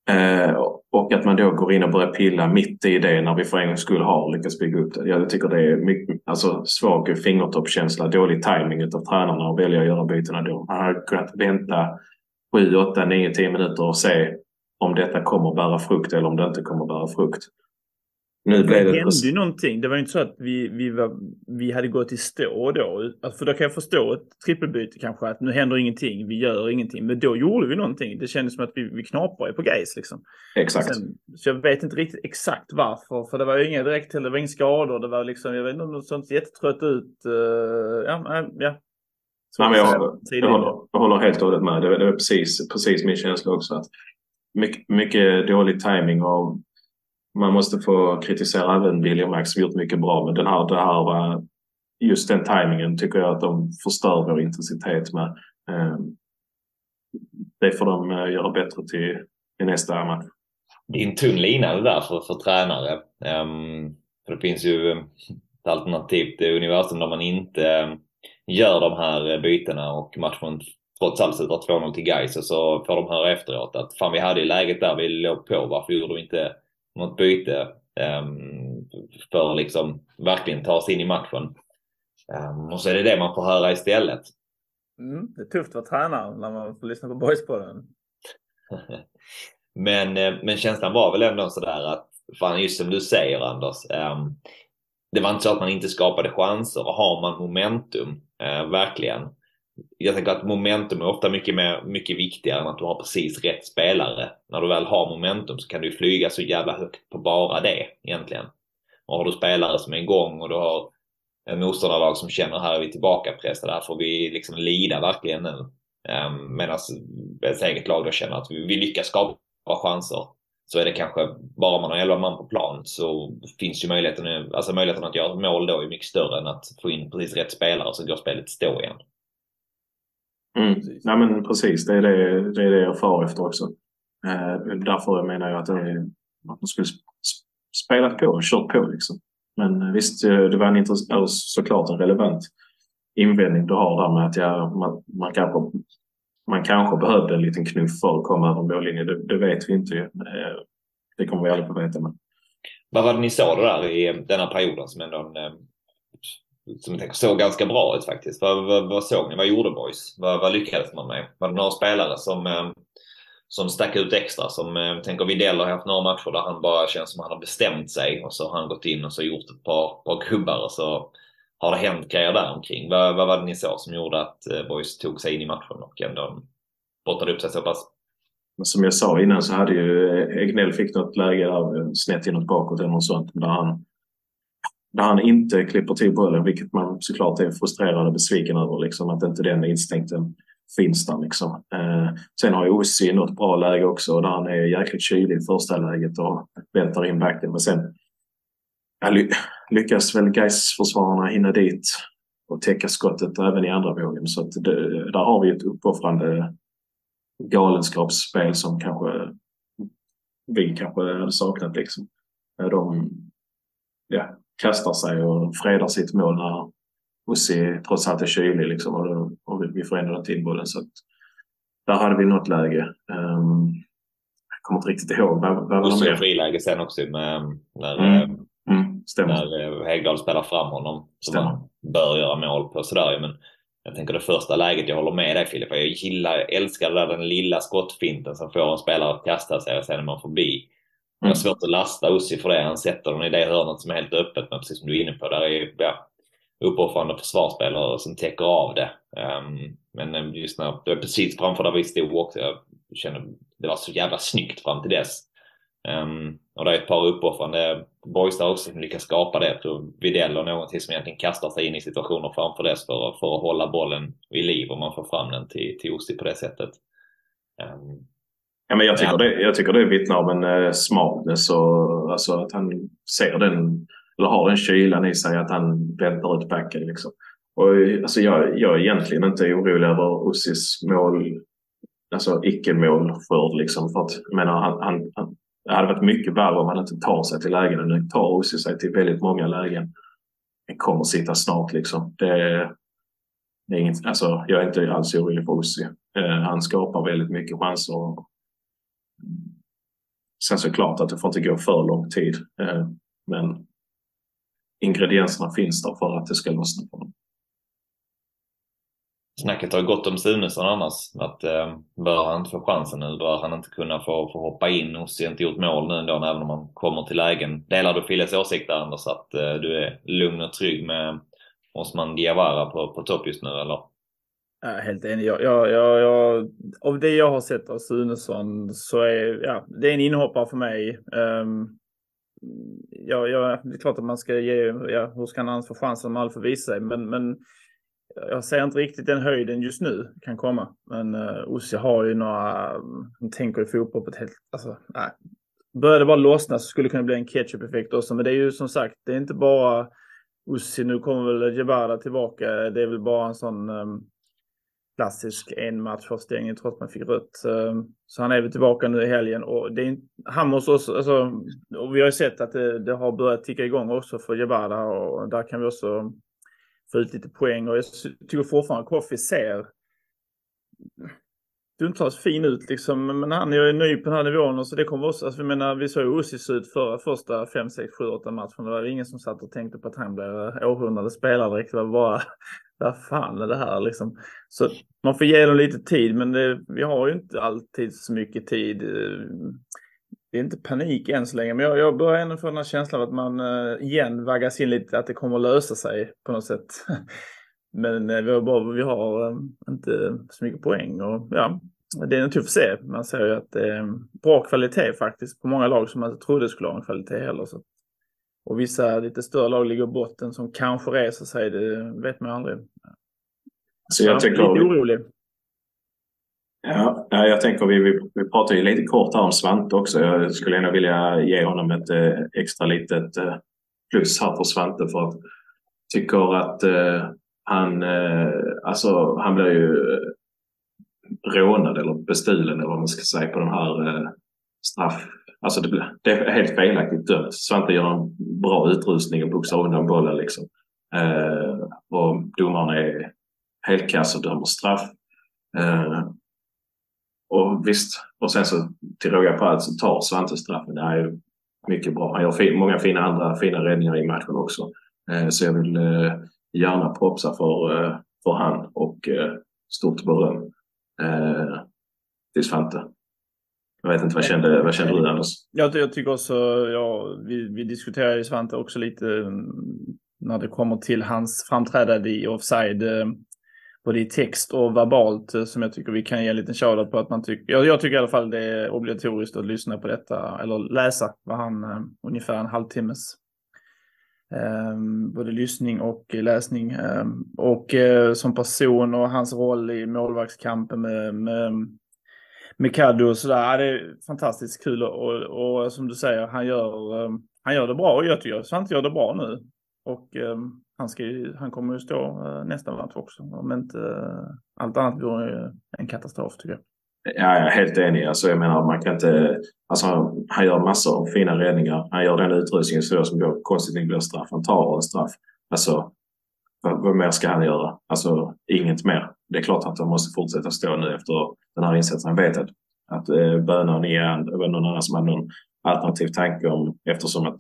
Speaker 3: Eh, och att man då går in och börjar pilla mitt i det när vi för en gångs skull har lyckats bygga upp det. Jag tycker det är mycket, alltså, svag fingertoppskänsla, dålig timing av tränarna att välja att göra bytena då. Man hade kunnat vänta 7, 8, 9, 10 minuter och se om detta kommer bära frukt eller om det inte kommer bära frukt.
Speaker 2: Nu blev det, det hände ju någonting. Det var ju inte så att vi, vi, var, vi hade gått i stå då. Alltså, för då kan jag förstå ett trippelbyte kanske, att nu händer ingenting, vi gör ingenting. Men då gjorde vi någonting. Det kändes som att vi, vi knaprade på grejs liksom.
Speaker 3: Exakt. Sen,
Speaker 2: så jag vet inte riktigt exakt varför. För det var ju inga direkt, det var inga skador. Det var liksom, jag vet inte om det sånt jättetrött ut. Uh, ja, ja.
Speaker 3: Nej, men jag, jag, håller, jag håller helt och hållet med. Det, det var precis, precis min känsla också. att mycket, mycket dålig timing och man måste få kritisera även William Max som gjort mycket bra. Men den här, det här var, just den tajmingen tycker jag att de förstör vår intensitet med. Ehm, det får de eh, göra bättre till, i nästa match.
Speaker 1: Det är en tunn lina det där för, för tränare. Um, för det finns ju ehm, ett alternativt universum där man inte gör de här eh, bytena och matchen trots allt slutar 2-0 till Gais och så får de höra efteråt att fan vi hade ju läget där vi låg på, varför gjorde vi inte något byte um, för att liksom verkligen ta sig in i matchen. Um, och så är det det man får höra istället.
Speaker 2: Mm, det är tufft att vara tränare när man får lyssna på Boyspodden. <laughs>
Speaker 1: men, eh, men känslan var väl ändå sådär att, fan just som du säger Anders, um, det var inte så att man inte skapade chanser har man momentum, uh, verkligen, jag tänker att momentum är ofta mycket, mer, mycket viktigare än att du har precis rätt spelare. När du väl har momentum så kan du flyga så jävla högt på bara det egentligen. Och har du spelare som är igång och du har en motståndarlag som känner här är vi tillbaka pressade, här får vi liksom lida verkligen nu. Ehm, um, Medan ett eget lag då känner att vi, vi lyckas skapa chanser. Så är det kanske, bara man har 11 man på plan så finns ju möjligheten, alltså möjligheten att göra mål då är mycket större än att få in precis rätt spelare så går spelet stå igen.
Speaker 3: Mm. Precis. Nej, men precis, det är det, det är det jag far efter också. Eh, därför menar jag att, det att man skulle spelat på och kört på. Liksom. Men eh, visst, eh, det var en såklart en relevant invändning du har där med att ja, man, man, kanske, man kanske behövde en liten knuff för att komma över mållinjen. Det, det vet vi inte. Eh, det kommer vi aldrig få veta. Men
Speaker 1: vad var det ni såg det där i denna perioden som ändå en, som jag tänker såg ganska bra ut faktiskt? Vad, vad, vad såg ni? Vad gjorde boys? Vad, vad lyckades man med? Var det några spelare som, eh, som stack ut extra? Som, jag tänker Widell har haft några matcher där han bara känns som att han har bestämt sig och så har han gått in och så gjort ett par, par gubbar och så har det hänt grejer där omkring. Vad, vad var det ni såg som gjorde att eh, boys tog sig in i matchen och ändå bottade upp sig så pass?
Speaker 3: som jag sa innan så hade ju Egnell fick något läge där snett inåt bakåt eller något sånt där han, där han inte klipper till bollen vilket man såklart är frustrerad och besviken över liksom att inte den instinkten finns där liksom. Eh, sen har ju Ossi något bra läge också där han är jäkligt kylig i första läget och väntar in backen men sen ja, ly lyckas väl gais försvararna hinna dit och täcka skottet även i andra vågen så att det, där har vi ett uppoffrande galenskapsspel som kanske vi kanske hade saknat. Liksom. Eh, de ja, kastar sig och fredar sitt mål när Ossi trots allt är kylig liksom, och, då, och vi får ändå till bollen. Så där hade vi något läge. Um, jag kommer inte riktigt ihåg. Vad, vad
Speaker 1: var det? friläge sen också med, när, mm. Mm, när Hegdahl spelar fram honom. Som man bör göra mål på sådär. Men jag tänker det första läget, jag håller med dig Filip. Jag gillar, älskar där den lilla skottfinten som får en spelare att kasta sig och sen är man förbi. Jag har mm. svårt att lasta Ussi för det. Han sätter den i det hörnet som är helt öppet. Men precis som du är inne på, där är ja, uppoffrande försvarsspelare som täcker av det. Um, men eh, just när det var precis framför där vi stod också. Jag kände det var så jävla snyggt fram till dess. Um, och det är ett par uppoffrande boys där också som lyckas skapa det. Widell och någonting som egentligen kastar sig in i situationer framför dess för, för att hålla bollen vid liv om man får fram den till, till Ossi på det sättet. Um,
Speaker 3: ja, men jag, tycker det, jag tycker det vittnar om en uh, smartness och alltså att han ser den, eller har den kylan i sig att han väntar ut backen liksom. Och, alltså jag, jag är egentligen inte orolig över Ossis mål, alltså icke-målskörd liksom. För att, menar, han, han, han det hade varit mycket värre om han inte tar sig till lägen. Nu tar Ossi sig till väldigt många lägen. Det kommer sitta snart liksom. Det, det är inget, alltså, jag är inte alls orolig för Ossi. Eh, han skapar väldigt mycket chanser. Sen såklart att det får inte gå för lång tid. Eh, men ingredienserna finns där för att det ska lossna på honom
Speaker 1: snacket har gått om Sunesson annars. Att eh, bör han inte få chansen nu? Bör han inte kunna få, få hoppa in? Ossi har inte gjort mål nu ändå, även om han kommer till lägen. Delar du Filles åsikt där Anders? Att eh, du är lugn och trygg med Osman Diawara på, på topp just nu eller?
Speaker 2: Ja, helt enig. Jag, jag, jag, jag, av det jag har sett av Sunesson så är ja, det är en inhoppare för mig. Um, ja, ja, det är klart att man ska ge, ja, hur ska han annars få chansen om han får visa sig? Men, men jag ser inte riktigt den höjden just nu kan komma. Men eh, uh, Ossi har ju några, han tänker i fotboll på ett helt, alltså, nej. Börjar det bara lossna så skulle det kunna bli en ketchup-effekt också. Men det är ju som sagt, det är inte bara Ossi, nu kommer väl Jebara tillbaka. Det är väl bara en sån um, klassisk en match avstängning trots att man fick rött. Ehm, så han är väl tillbaka nu i helgen och det är, han måste också, alltså, och vi har ju sett att det, det har börjat ticka igång också för Jebada och där kan vi också få ut lite poäng och jag tycker fortfarande att Koffi ser stundtals fin ut liksom. Men han är ju ny på den här nivån och så det kommer också, alltså vi menar vi såg ju Ussis ut förra första 5, 6, 7, 8 matchen. Det var ingen som satt och tänkte på att han blir århundradets spelare direkt. Det var bara, vad fan är det här liksom? Så man får ge dem lite tid men det, vi har ju inte alltid så mycket tid eh, det är inte panik än så länge, men jag, jag börjar ändå få den här känslan av att man eh, igen vaggas in lite, att det kommer att lösa sig på något sätt. <laughs> men eh, vi har, bara, vi har inte så mycket poäng och ja, det är en tuff se. Man ser ju att det är bra kvalitet faktiskt på många lag som man inte trodde skulle ha en kvalitet heller. Så. Och vissa lite större lag ligger i botten som kanske reser sig, det vet man aldrig.
Speaker 3: Så jag, jag tycker...
Speaker 2: Lite orolig.
Speaker 3: Ja, jag tänker vi, vi, vi pratade ju lite kort här om Svante också. Jag skulle gärna vilja ge honom ett eh, extra litet eh, plus här för Svante för att jag tycker att eh, han, eh, alltså, han blir ju rånad eller bestulen eller vad man ska säga på den här straff. Alltså det, det, är helt felaktigt dömt. Svante gör en bra utrustning och boxar undan bollen liksom. Eh, och domaren är helt kass och dömer straff. Eh, och visst, och sen så till råga på allt så tar Svante straffen. Det är mycket bra. Han gör fin, många fina andra fina räddningar i matchen också. Eh, så jag vill eh, gärna propsa för, eh, för han och eh, stort beröm eh, till Svante. Jag vet inte, vad kände, vad kände du Anders?
Speaker 2: Jag, jag tycker också, ja, vi, vi diskuterar ju Svante också lite mm, när det kommer till hans framträdande i offside. Eh, både i text och verbalt eh, som jag tycker vi kan ge en liten shoutout på att man tycker, jag, jag tycker i alla fall det är obligatoriskt att lyssna på detta eller läsa vad han, eh, ungefär en halvtimmes Um, både lyssning och läsning. Um, och uh, som person och hans roll i målvaktskampen med, med, med och sådär. Ja, det är fantastiskt kul och, och, och, som du säger, han gör, um, han gör det bra och jag tycker Svante gör det bra nu. Och ehm, han, ska ju, han kommer ju stå uh, nästa match också. Om inte uh, allt annat vore en katastrof tycker jag.
Speaker 3: Ja, jag är helt enig. Alltså, jag menar, man kan inte... Alltså, han gör massor av fina räddningar. Han gör den utrustningen så som går konstigt nog blir straff. Han tar en straff. Alltså, vad, vad, mer ska han göra? Alltså, inget mer. Det är klart att han måste fortsätta stå nu efter den här insatsen. Han vet att, att eh, bönan är det var någon annan som hade någon alternativ tanke om eftersom att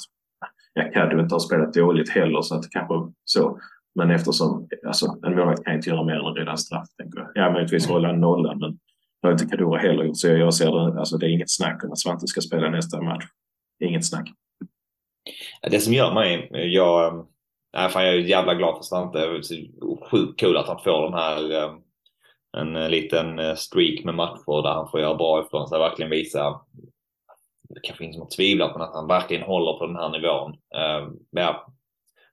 Speaker 3: ja, Caddo inte har spelat dåligt heller så att kanske så. Men eftersom alltså, en målvakt kan inte göra mer än redan straff. Tänker jag. Ja, möjligtvis hålla nollan men det har inte Kadura heller gjort. Så jag ser det, alltså det är inget snack om att Svante ska spela nästa match. Inget snack.
Speaker 1: Det som gör mig, jag, nej, fan jag är jävla glad för Svante. Sjukt kul att han får de här eh, en liten eh, streak med matcher där han får göra bra ifrån sig. Verkligen visa det kanske finns något tvivlar på att han verkligen håller på den här nivån. Eh, men ja,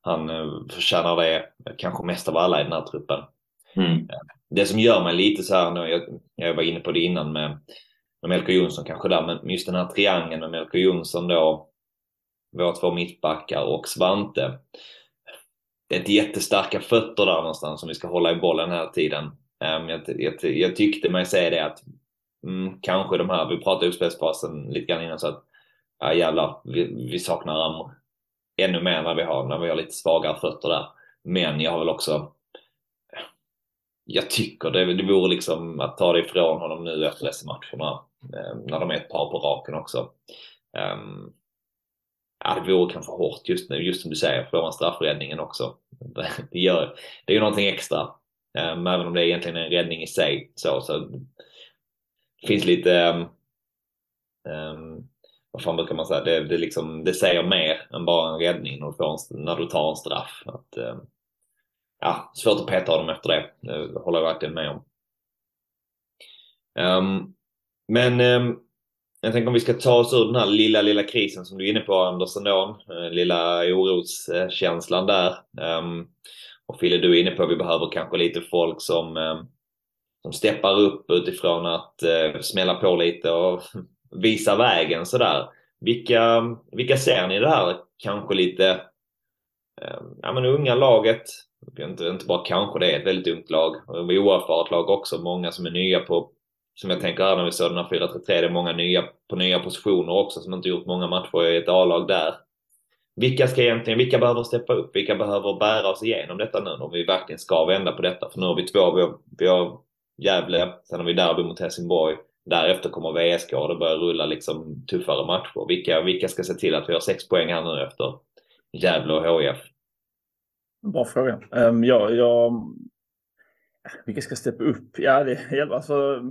Speaker 1: han förtjänar det kanske mest av alla i den här truppen. Mm. Det som gör mig lite så här, nu, jag, jag var inne på det innan med, med Melker Jonsson kanske där, men just den här triangeln med Melker Jonsson då, våra två mittbackar och Svante. Det är inte jättestarka fötter där någonstans som vi ska hålla i bollen hela tiden. Um, jag, jag, jag, tyckte mig se det att mm, kanske de här, vi pratade uppspelsfasen lite grann innan så att ja jävlar, vi, vi saknar ännu mer när vi har, när vi har lite svagare fötter där. Men jag har väl också jag tycker det, det vore liksom att ta det ifrån honom nu efter dessa matcherna. Um, när de är ett par på raken också. Um, ja, det vore kanske hårt just nu, just som du säger, får man straffräddningen också. <laughs> Det, gör, det är ju någonting extra. Um, även om det är egentligen en räddning i sig. Så, så det finns lite, um, vad fan brukar man säga, det, det, liksom, det säger mer än bara en räddning när du, får en, när du tar en straff. Att, um, ja, svårt att peta honom efter det. Det håller jag verkligen med om. Um, men um, jag tänker om vi ska ta oss ur den här lilla, lilla krisen som du är inne på Anders ändå. Eh, lilla oroskänslan där. Ehm, och Fille, du är inne på att vi behöver kanske lite folk som, ehm, som steppar upp utifrån att eh, smälla på lite och <laughs> visa vägen sådär. Vilka, vilka ser ni det här kanske lite ehm, ja, men unga laget inte, inte bara kanske, det är ett väldigt ungt lag. Och oerfaret lag också. Många som är nya på, som jag tänker här när vi såg den här 4-3-3, det är många nya på nya positioner också som inte gjort många matcher i ett A-lag där. Vilka ska egentligen, vilka behöver steppa upp? Vilka behöver bära oss igenom detta nu om vi verkligen ska vända på detta? För nu har vi två, vi har, vi har Gävle, sen har vi derby mot Helsingborg. Därefter kommer VSK och det börjar rulla liksom tuffare matcher. Vilka, vilka ska se till att vi har sex poäng här nu efter Gävle och HIF?
Speaker 2: Bra fråga. Um, ja, ja, Vilka ska steppa upp? Ja, det alltså...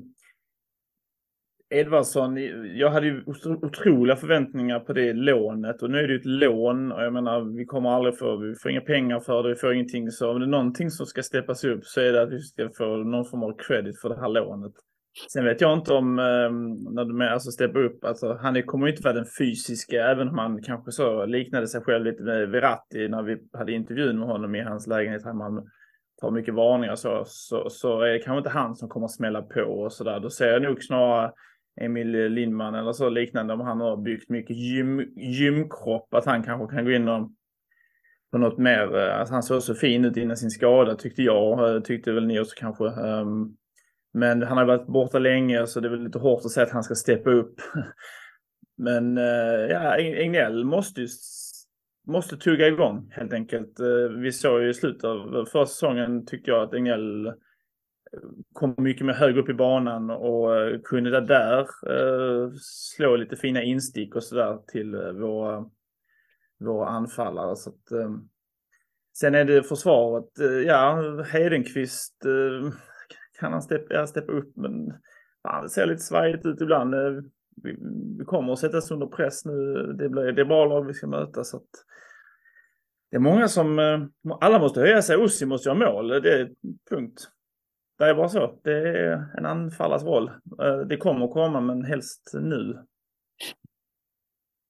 Speaker 2: Edvardsson, jag hade ju otroliga förväntningar på det lånet och nu är det ju ett lån och jag menar vi kommer aldrig få, vi får inga pengar för det, vi får ingenting så om det är någonting som ska steppas upp så är det att vi ska få någon form av credit för det här lånet. Sen vet jag inte om, eh, när du menar alltså steppa upp, alltså han kommer ju inte vara den fysiska, även om han kanske så liknade sig själv lite med Verratti när vi hade intervjun med honom i hans lägenhet här i Malmö. tar mycket varningar så, så, så är det kanske inte han som kommer att smälla på och sådär. Då ser jag nog snarare Emil Lindman eller så liknande om han har byggt mycket gym, gymkropp, att han kanske kan gå in och på något mer, eh, alltså han såg så fin ut innan sin skada tyckte jag, eh, tyckte väl ni också kanske. Ehm, men han har varit borta länge så det är väl lite hårt att säga att han ska steppa upp. <laughs> Men eh, ja, Egnell måste ju måste tugga igång helt enkelt. Vi såg ju i slutet av förra säsongen tyckte jag att Egnell kom mycket mer högre upp i banan och eh, kunde där eh, slå lite fina instick och sådär till eh, våra, våra anfallare. Så att, sen är det försvaret, ja Hedenqvist kan han steppa, steppa upp men fan, det ser lite svajigt ut ibland. Vi, vi kommer att sättas under press nu. Det, blir, det är bra lag vi ska möta så att det är många som, alla måste höja sig. Ossi måste göra mål, det är punkt. Det är bara så. Det är en anfallares roll. Eh, det kommer att komma, men helst nu.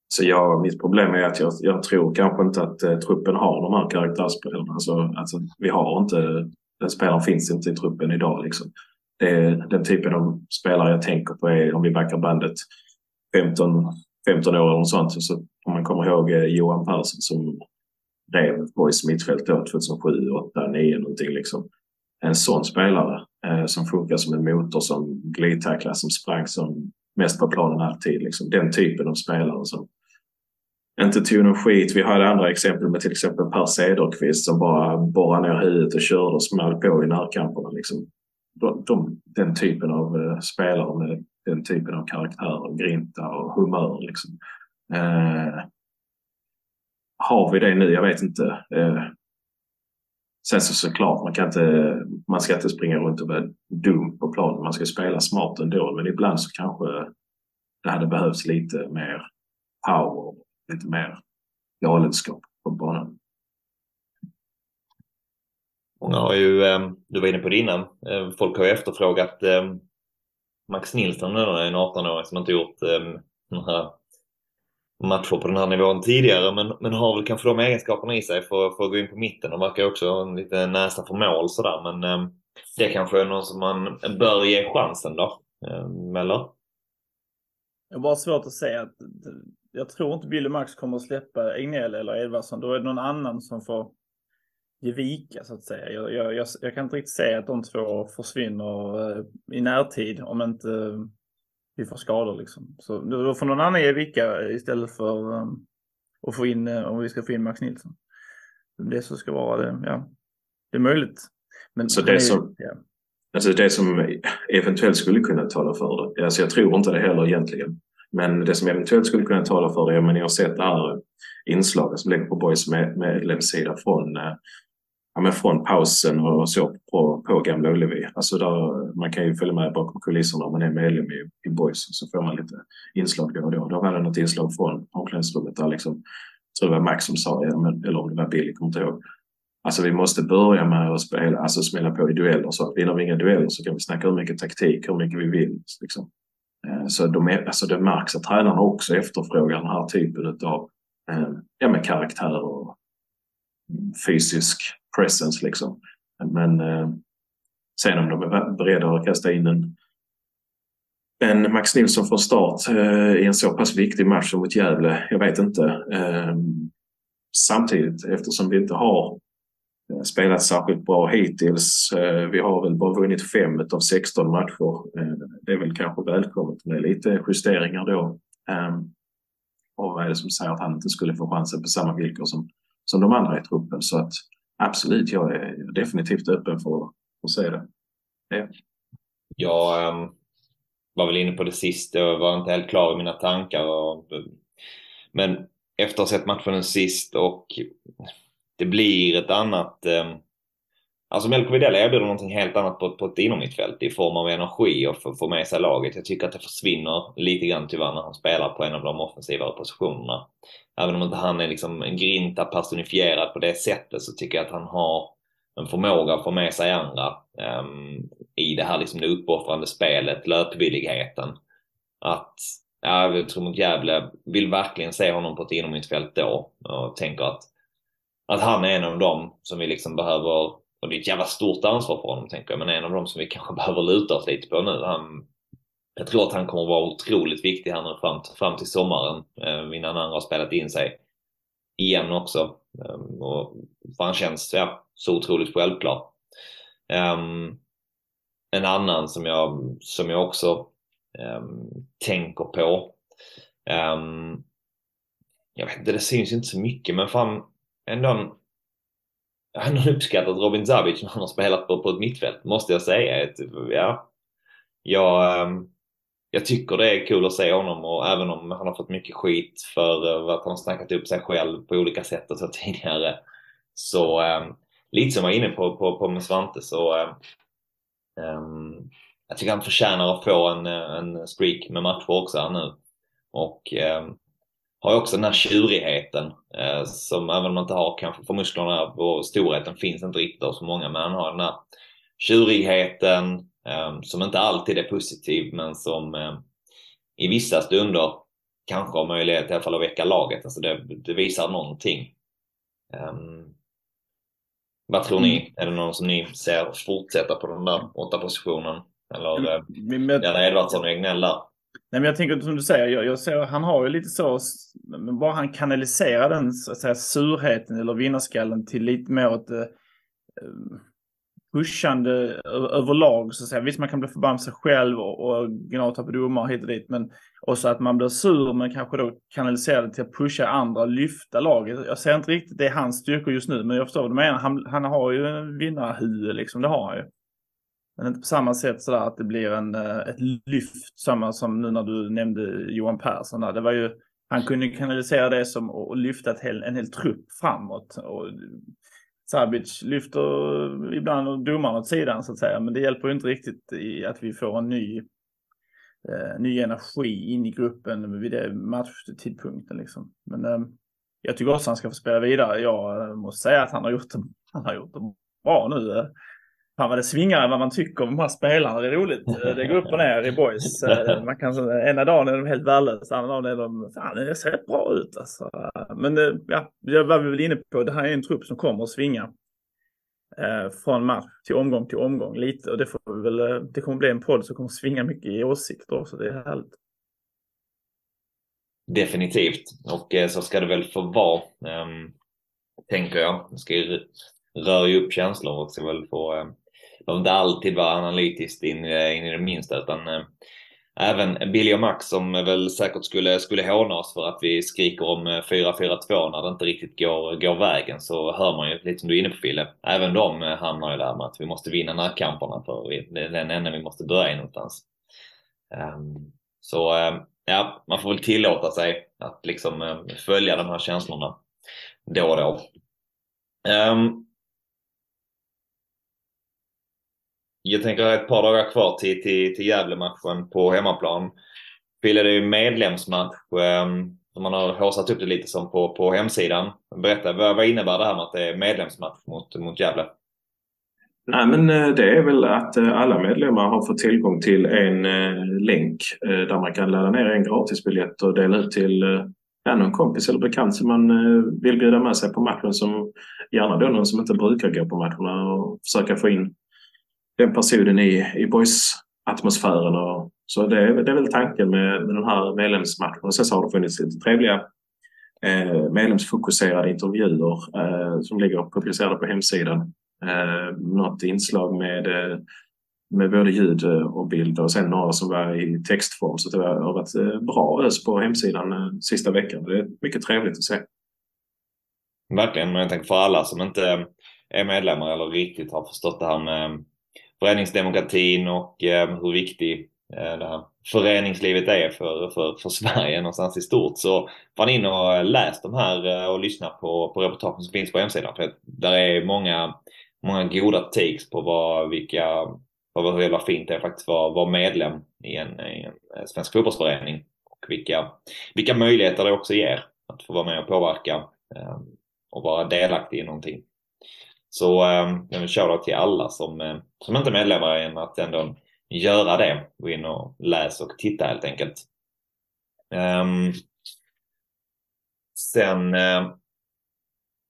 Speaker 3: Så jag, mitt problem är att jag, jag tror kanske inte att eh, truppen har de här karaktärsspelarna. Alltså, alltså, vi har inte, den spelaren finns inte i truppen idag. Liksom. Det är den typen av spelare jag tänker på är om vi backar bandet 15, 15 år eller något sånt. Så om man kommer ihåg eh, Johan Persson som rev Boys mittfält då 2007, 2008, 2009 någonting liksom en sån spelare eh, som funkar som en motor som glidtacklar, som sprang som mest på planen alltid. Liksom. Den typen av spelare som inte tog någon skit. Vi hade andra exempel med till exempel Per Cederqvist som bara borrade ner huvudet och körde och small på i närkamperna. Liksom. De, de, den typen av eh, spelare med den typen av karaktär och grinta och humör. Liksom. Eh, har vi det nu? Jag vet inte. Eh, Sen så såklart, man, kan inte, man ska inte springa runt och vara dum på planen. Man ska spela smart ändå. Men ibland så kanske det hade behövts lite mer power, lite mer galenskap på banan.
Speaker 1: Många har ju, eh, du var inne på det innan, eh, folk har ju efterfrågat eh, Max Nilsson, en 18-åring som inte gjort den här matcher på den här nivån tidigare men, men har väl kanske de egenskaperna i sig för, för att gå in på mitten och verkar också ha en lite näsa för mål sådär men eh, det kanske är någon som man bör ge chansen då, eh, eller?
Speaker 2: Jag har bara svårt att säga att jag tror inte Billy Max kommer att släppa Egnell eller Edvardsson. Då är det någon annan som får ge vika så att säga. Jag, jag, jag, jag kan inte riktigt säga att de två försvinner eh, i närtid om inte vi får skador liksom. Så då får någon annan ge vika istället för um, att få in, uh, om vi ska få in Max Nilsson. Det så ska vara det, ja. Det är möjligt.
Speaker 3: Men så det, som, ja. alltså det som eventuellt skulle kunna tala för det, alltså jag tror inte det heller egentligen. Men det som eventuellt skulle kunna tala för det, men jag har sett det här inslaget som ligger på Boys med, medlemssida från uh, ja, men från pausen och så på, på Gamla Ullevi. Alltså där, man kan ju följa med bakom kulisserna om man är medlem i, i Boys så får man lite inslag då och då. Då var det något inslag från omklädningsrummet där liksom, jag tror det var Max som sa, eller om det var Billy, kommer inte ihåg. Alltså vi måste börja med att spela, alltså smälla på i dueller. Så vinner vi inga dueller så kan vi snacka hur mycket taktik, hur mycket vi vill. Liksom. Eh, så de är, alltså det märks att tränarna också efterfrågar den här typen av eh, ja, med karaktär och mm, fysisk presence liksom. Men eh, sen om de är beredda att kasta in en, en Max Nilsson från start eh, i en så pass viktig match som mot Gävle, jag vet inte. Eh, samtidigt, eftersom vi inte har eh, spelat särskilt bra hittills. Eh, vi har väl bara vunnit fem av 16 matcher. Eh, det är väl kanske välkommet med lite justeringar då. Ehm, och vad är det som säger att han inte skulle få chansen på samma villkor som, som de andra i truppen? Så att absolut, jag är definitivt öppen för och se det. Ja.
Speaker 1: Jag um, ehm, var väl inne på det sist, jag var inte helt klar i mina tankar. Och, men efter att ha sett matchen sist och det blir ett annat um, Alltså Melko Widell erbjuder någonting helt annat på, på ett inomhittfält i form av energi och för få med sig laget. Jag tycker att det försvinner lite grann tyvärr när han spelar på en av de offensivare positionerna. Även om inte han är liksom en grinta personifierad på det sättet så tycker jag att han har en förmåga att få med sig andra um, i det här liksom det uppoffrande spelet, löpvilligheten. Att, ja, jag tror mot Gävle vill verkligen se honom på ett inomhusfält då och tänker att, att han är en av dem som vi liksom behöver och det är ett jävla stort ansvar för honom tänker jag, men en av dem som vi kanske <laughs> behöver luta oss lite på nu. Han, jag tror att han kommer vara otroligt viktig här nu fram, fram till sommaren eh, innan andra har spelat in sig igen också. Um, och för han känns ja, så otroligt självklar. Um, ehm, en annan som jag, som jag också um, tänker på. Um, jag vet inte, det syns inte så mycket men fan ändå en han har uppskattat Robin Zabic när han har spelat på, på ett mittfält, måste jag säga. Ett, ja, jag, jag tycker det är kul att se honom och även om han har fått mycket skit för eh, att han har snackat upp sig själv på olika sätt och så <laughs> tidigare. Så eh, lite som jag var inne på, på, på med Svante så um, jag tycker han förtjänar att få en, en streak med matcher också här nu. Och um, har också den här tjurigheten eh, som även om man inte har kanske för musklerna och storheten finns inte riktigt hos så många men han har den här tjurigheten som inte alltid är positiv men som i vissa stunder kanske har möjlighet i alla fall att väcka laget. Alltså det, det visar någonting. Um, vad tror ni? Mm. Är det någon som ni ser fortsätta på den där åtta positionen? Eller mm. är det Edvardsson och Egnell där?
Speaker 2: Nej, men jag tänker som du säger, jag, jag ser, han har ju lite så, men bara han kanaliserar den så att säga, surheten eller vinnarskallen till lite mer åt eh, pushande överlag. Så att säga. Visst, man kan bli förbannad sig själv och, och gnata på domare hit och dit, men också att man blir sur men kanske då kanaliserar det till att pusha andra och lyfta laget. Jag ser inte riktigt det är hans styrkor just nu, men jag förstår vad du menar. Han, han har ju en vinnarhuvud liksom, det har han ju. Men inte på samma sätt sådär att det blir en, eh, ett lyft, samma som nu när du nämnde Johan Persson. Där. Det var ju, han kunde kanalisera det som och lyfta hel, en hel trupp framåt. Och Sabic lyfter ibland domaren åt sidan så att säga, men det hjälper ju inte riktigt i att vi får en ny, eh, ny energi in i gruppen vid det matchtidpunkten. Liksom. Men eh, jag tycker också att han ska få spela vidare. Jag måste säga att han har gjort det, han har gjort det bra nu. Eh. Eh. Fan vad det svingar vad man tycker om de här spelarna. Det är roligt. Det går upp och ner i boys. Eh, <laughs> man kan, ena dagen är de helt värdelösa, andra dagen är de... Fan, det ser bra ut alltså. Men eh, ja, jag var väl inne på, det här är en trupp som kommer att svinga. Eh, från match till omgång till omgång lite. Och det, får väl, det kommer bli en podd som kommer svinga mycket i åsikter också. Det är härligt.
Speaker 1: Definitivt. Och så ska det väl få vara. Um, tänker jag. Det ska ju röra upp känslor och ska väl få um behöver inte alltid vara analytiskt in, eh, in i det minsta utan eh, även Billy och Max som väl säkert skulle, skulle håna oss för att vi skriker om eh, 4-4-2 när det inte riktigt går, går vägen så hör man ju lite som du är inne på Fille. Även de eh, hamnar ju där med att vi måste vinna närkamperna för det är den enda vi måste börja i någonstans. Um, så um, ja, man får väl tillåta sig att liksom um, följa de här känslorna då och då. Um, Jag tänker ett par dagar kvar till, till, till Gävle-matchen på hemmaplan. Fille, det är ju medlemsmatch um, man har håsat upp det lite som på, på hemsidan. Berätta, vad, vad innebär det här med att det är medlemsmatch mot, mot Gävle?
Speaker 3: Nej, men eh, det är väl att eh, alla medlemmar har fått tillgång till en eh, länk där man kan ladda ner en gratisbiljett och dela ut till ja, någon kompis eller bekant som man vill bjuda med sig på matchen som gärna då någon som inte brukar gå på matcherna och försöka få in den personen i, i boys-atmosfären. Och, så det, det är väl tanken med, med den här medlemsmatchen. Och sen så har det funnits lite trevliga eh, medlemsfokuserade intervjuer eh, som ligger publicerade på hemsidan. Eh, något inslag med, eh, med både ljud och bild och sen några som var i textform. Så det har varit eh, bra ös på hemsidan eh, sista veckan. Det är mycket trevligt att se.
Speaker 1: Verkligen, men jag tänker för alla som inte eh, är medlemmar eller riktigt har förstått det här med föreningsdemokratin och eh, hur viktig eh, det här föreningslivet är för, för, för Sverige någonstans i stort. Så var in och läs de här eh, och lyssna på, på reportagen som finns på hemsidan. För där är många, många goda takes på vad, vilka, vad, hur jävla fint det är faktiskt vara, vara medlem i en, i en eh, svensk fotbollsförening. Och vilka, vilka möjligheter det också ger att få vara med och påverka ehm, och vara delaktig i någonting. Så eh, jag vill shoutout till alla som, eh, som inte är medlemmar än att ändå göra det. Gå in och läs och titta helt enkelt. Um, sen, eh,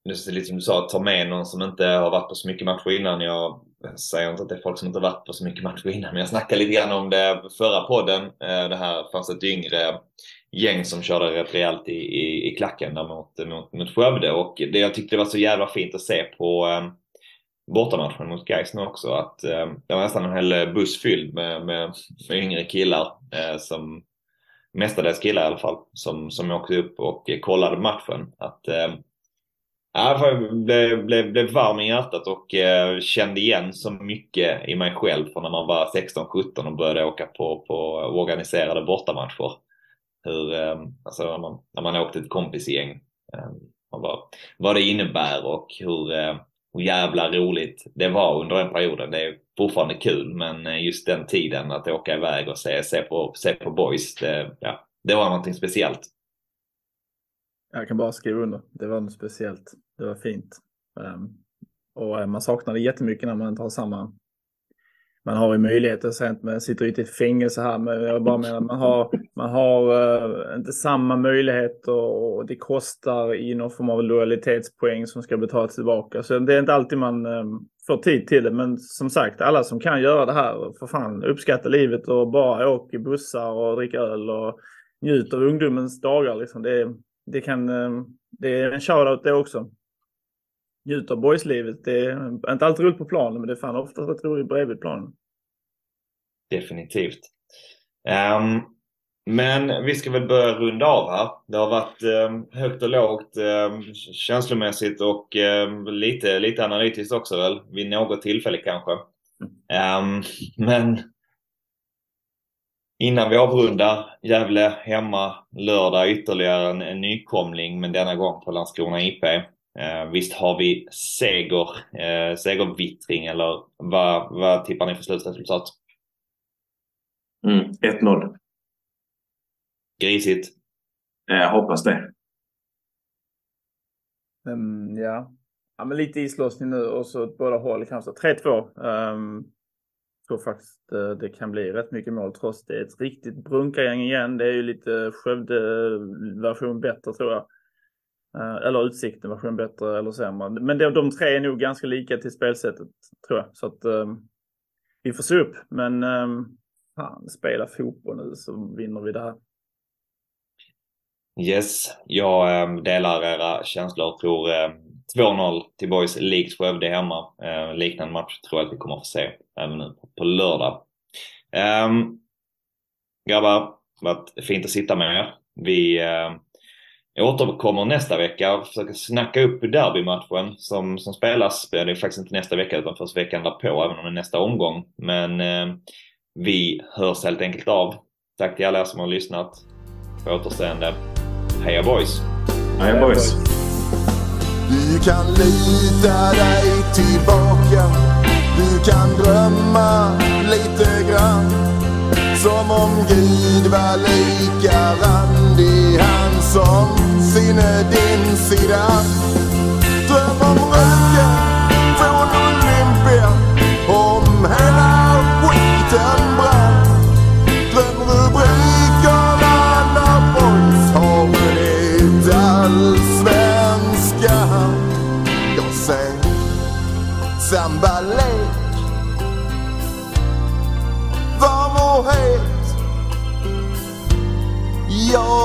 Speaker 1: lite som du sa, ta med någon som inte har varit på så mycket matcher innan. Jag säger inte att det är folk som inte har varit på så mycket matcher innan, men jag snackade lite grann om det förra podden. Eh, det här fanns ett yngre gäng som körde rätt rejält i, i, i klacken där mot, mot, mot Skövde och det jag tyckte var så jävla fint att se på eh, bortamatchen mot Gais nu också att eh, det var nästan en hel buss fylld med, med, med yngre killar eh, som mestadels killar i alla fall som, som åkte upp och kollade matchen. Att, eh, Jag blev, blev, blev varm i hjärtat och eh, kände igen så mycket i mig själv från när man var 16-17 och började åka på, på organiserade bortamatcher. Hur, ehm, alltså när man, när man åkte ett kompisgäng. Ehm, vad, vad det innebär och hur, ehm, hur jävla roligt det var under den perioden. Det är fortfarande kul men eh, just den tiden att åka iväg och se, se, på, se på boys, det, ja, det var någonting speciellt.
Speaker 2: Jag kan bara skriva under. Det var något speciellt. Det var fint. Och eh, man saknar det jättemycket när man inte har samma... Man har ju möjligheter, så inte man sitter inte i fängelse här, men jag bara menar man har, man har uh, inte samma möjligheter och det kostar i någon form av lojalitetspoäng som ska betalas tillbaka. Så det är inte alltid man uh, får tid till det. Men som sagt, alla som kan göra det här, för fan, uppskatta livet och bara åk i bussar och dricka öl och njut av ungdomens dagar. Liksom. Det, det, kan, uh, det är en shoutout det också. Njut av boyslivet. Det är inte alltid roligt på planen, men det är fan ofta rätt roligt bredvid planen.
Speaker 1: Definitivt. Um, men vi ska väl börja runda av här. Det har varit um, högt och lågt um, känslomässigt och lite, lite analytiskt också väl, vid något tillfälle kanske. Men Innan vi avrundar, Gävle hemma lördag ytterligare en, en nykomling men denna gång på Landskrona IP. Eh, visst har vi seger, eh, segervittring eller vad, vad tippar ni för slutresultat?
Speaker 3: Mm, 1-0.
Speaker 1: Grisigt?
Speaker 3: Jag hoppas det.
Speaker 2: Um, ja. ja, men lite islossning nu och så åt båda håll kanske. 3-2. Um, tror faktiskt eh, det kan bli rätt mycket mål trots det är ett riktigt brunkargäng igen. Det är ju lite Skövde-version bättre tror jag. Eh, eller Utsikten version bättre eller sämre. Men de, de tre är nog ganska lika till spelsättet tror jag. Så att um, vi får se upp. Men um, fan, spela fotboll nu så vinner vi det här.
Speaker 1: Yes, jag um, delar era känslor och tror 2-0 till Boys likt Skövde hemma. Eh, liknande match tror jag att vi kommer att få se även nu på, på lördag. Um, grabbar, varit fint att sitta med er. Vi eh, återkommer nästa vecka och försöker snacka upp derbymatchen som, som spelas. Det är faktiskt inte nästa vecka utan först veckan därpå, även om det är nästa omgång. Men eh, vi hörs helt enkelt av. Tack till alla er som har lyssnat. På återseende. Heja boys!
Speaker 3: Heja boys!
Speaker 4: Du kan lita dig tillbaka Du kan drömma lite grann Som om Gud var lika Han som syner din sida. Dröm om röken från Olympia Om hela skiten brann. Dröm rubrikerna när boys har vunnit allsvenskan Jag säger samba.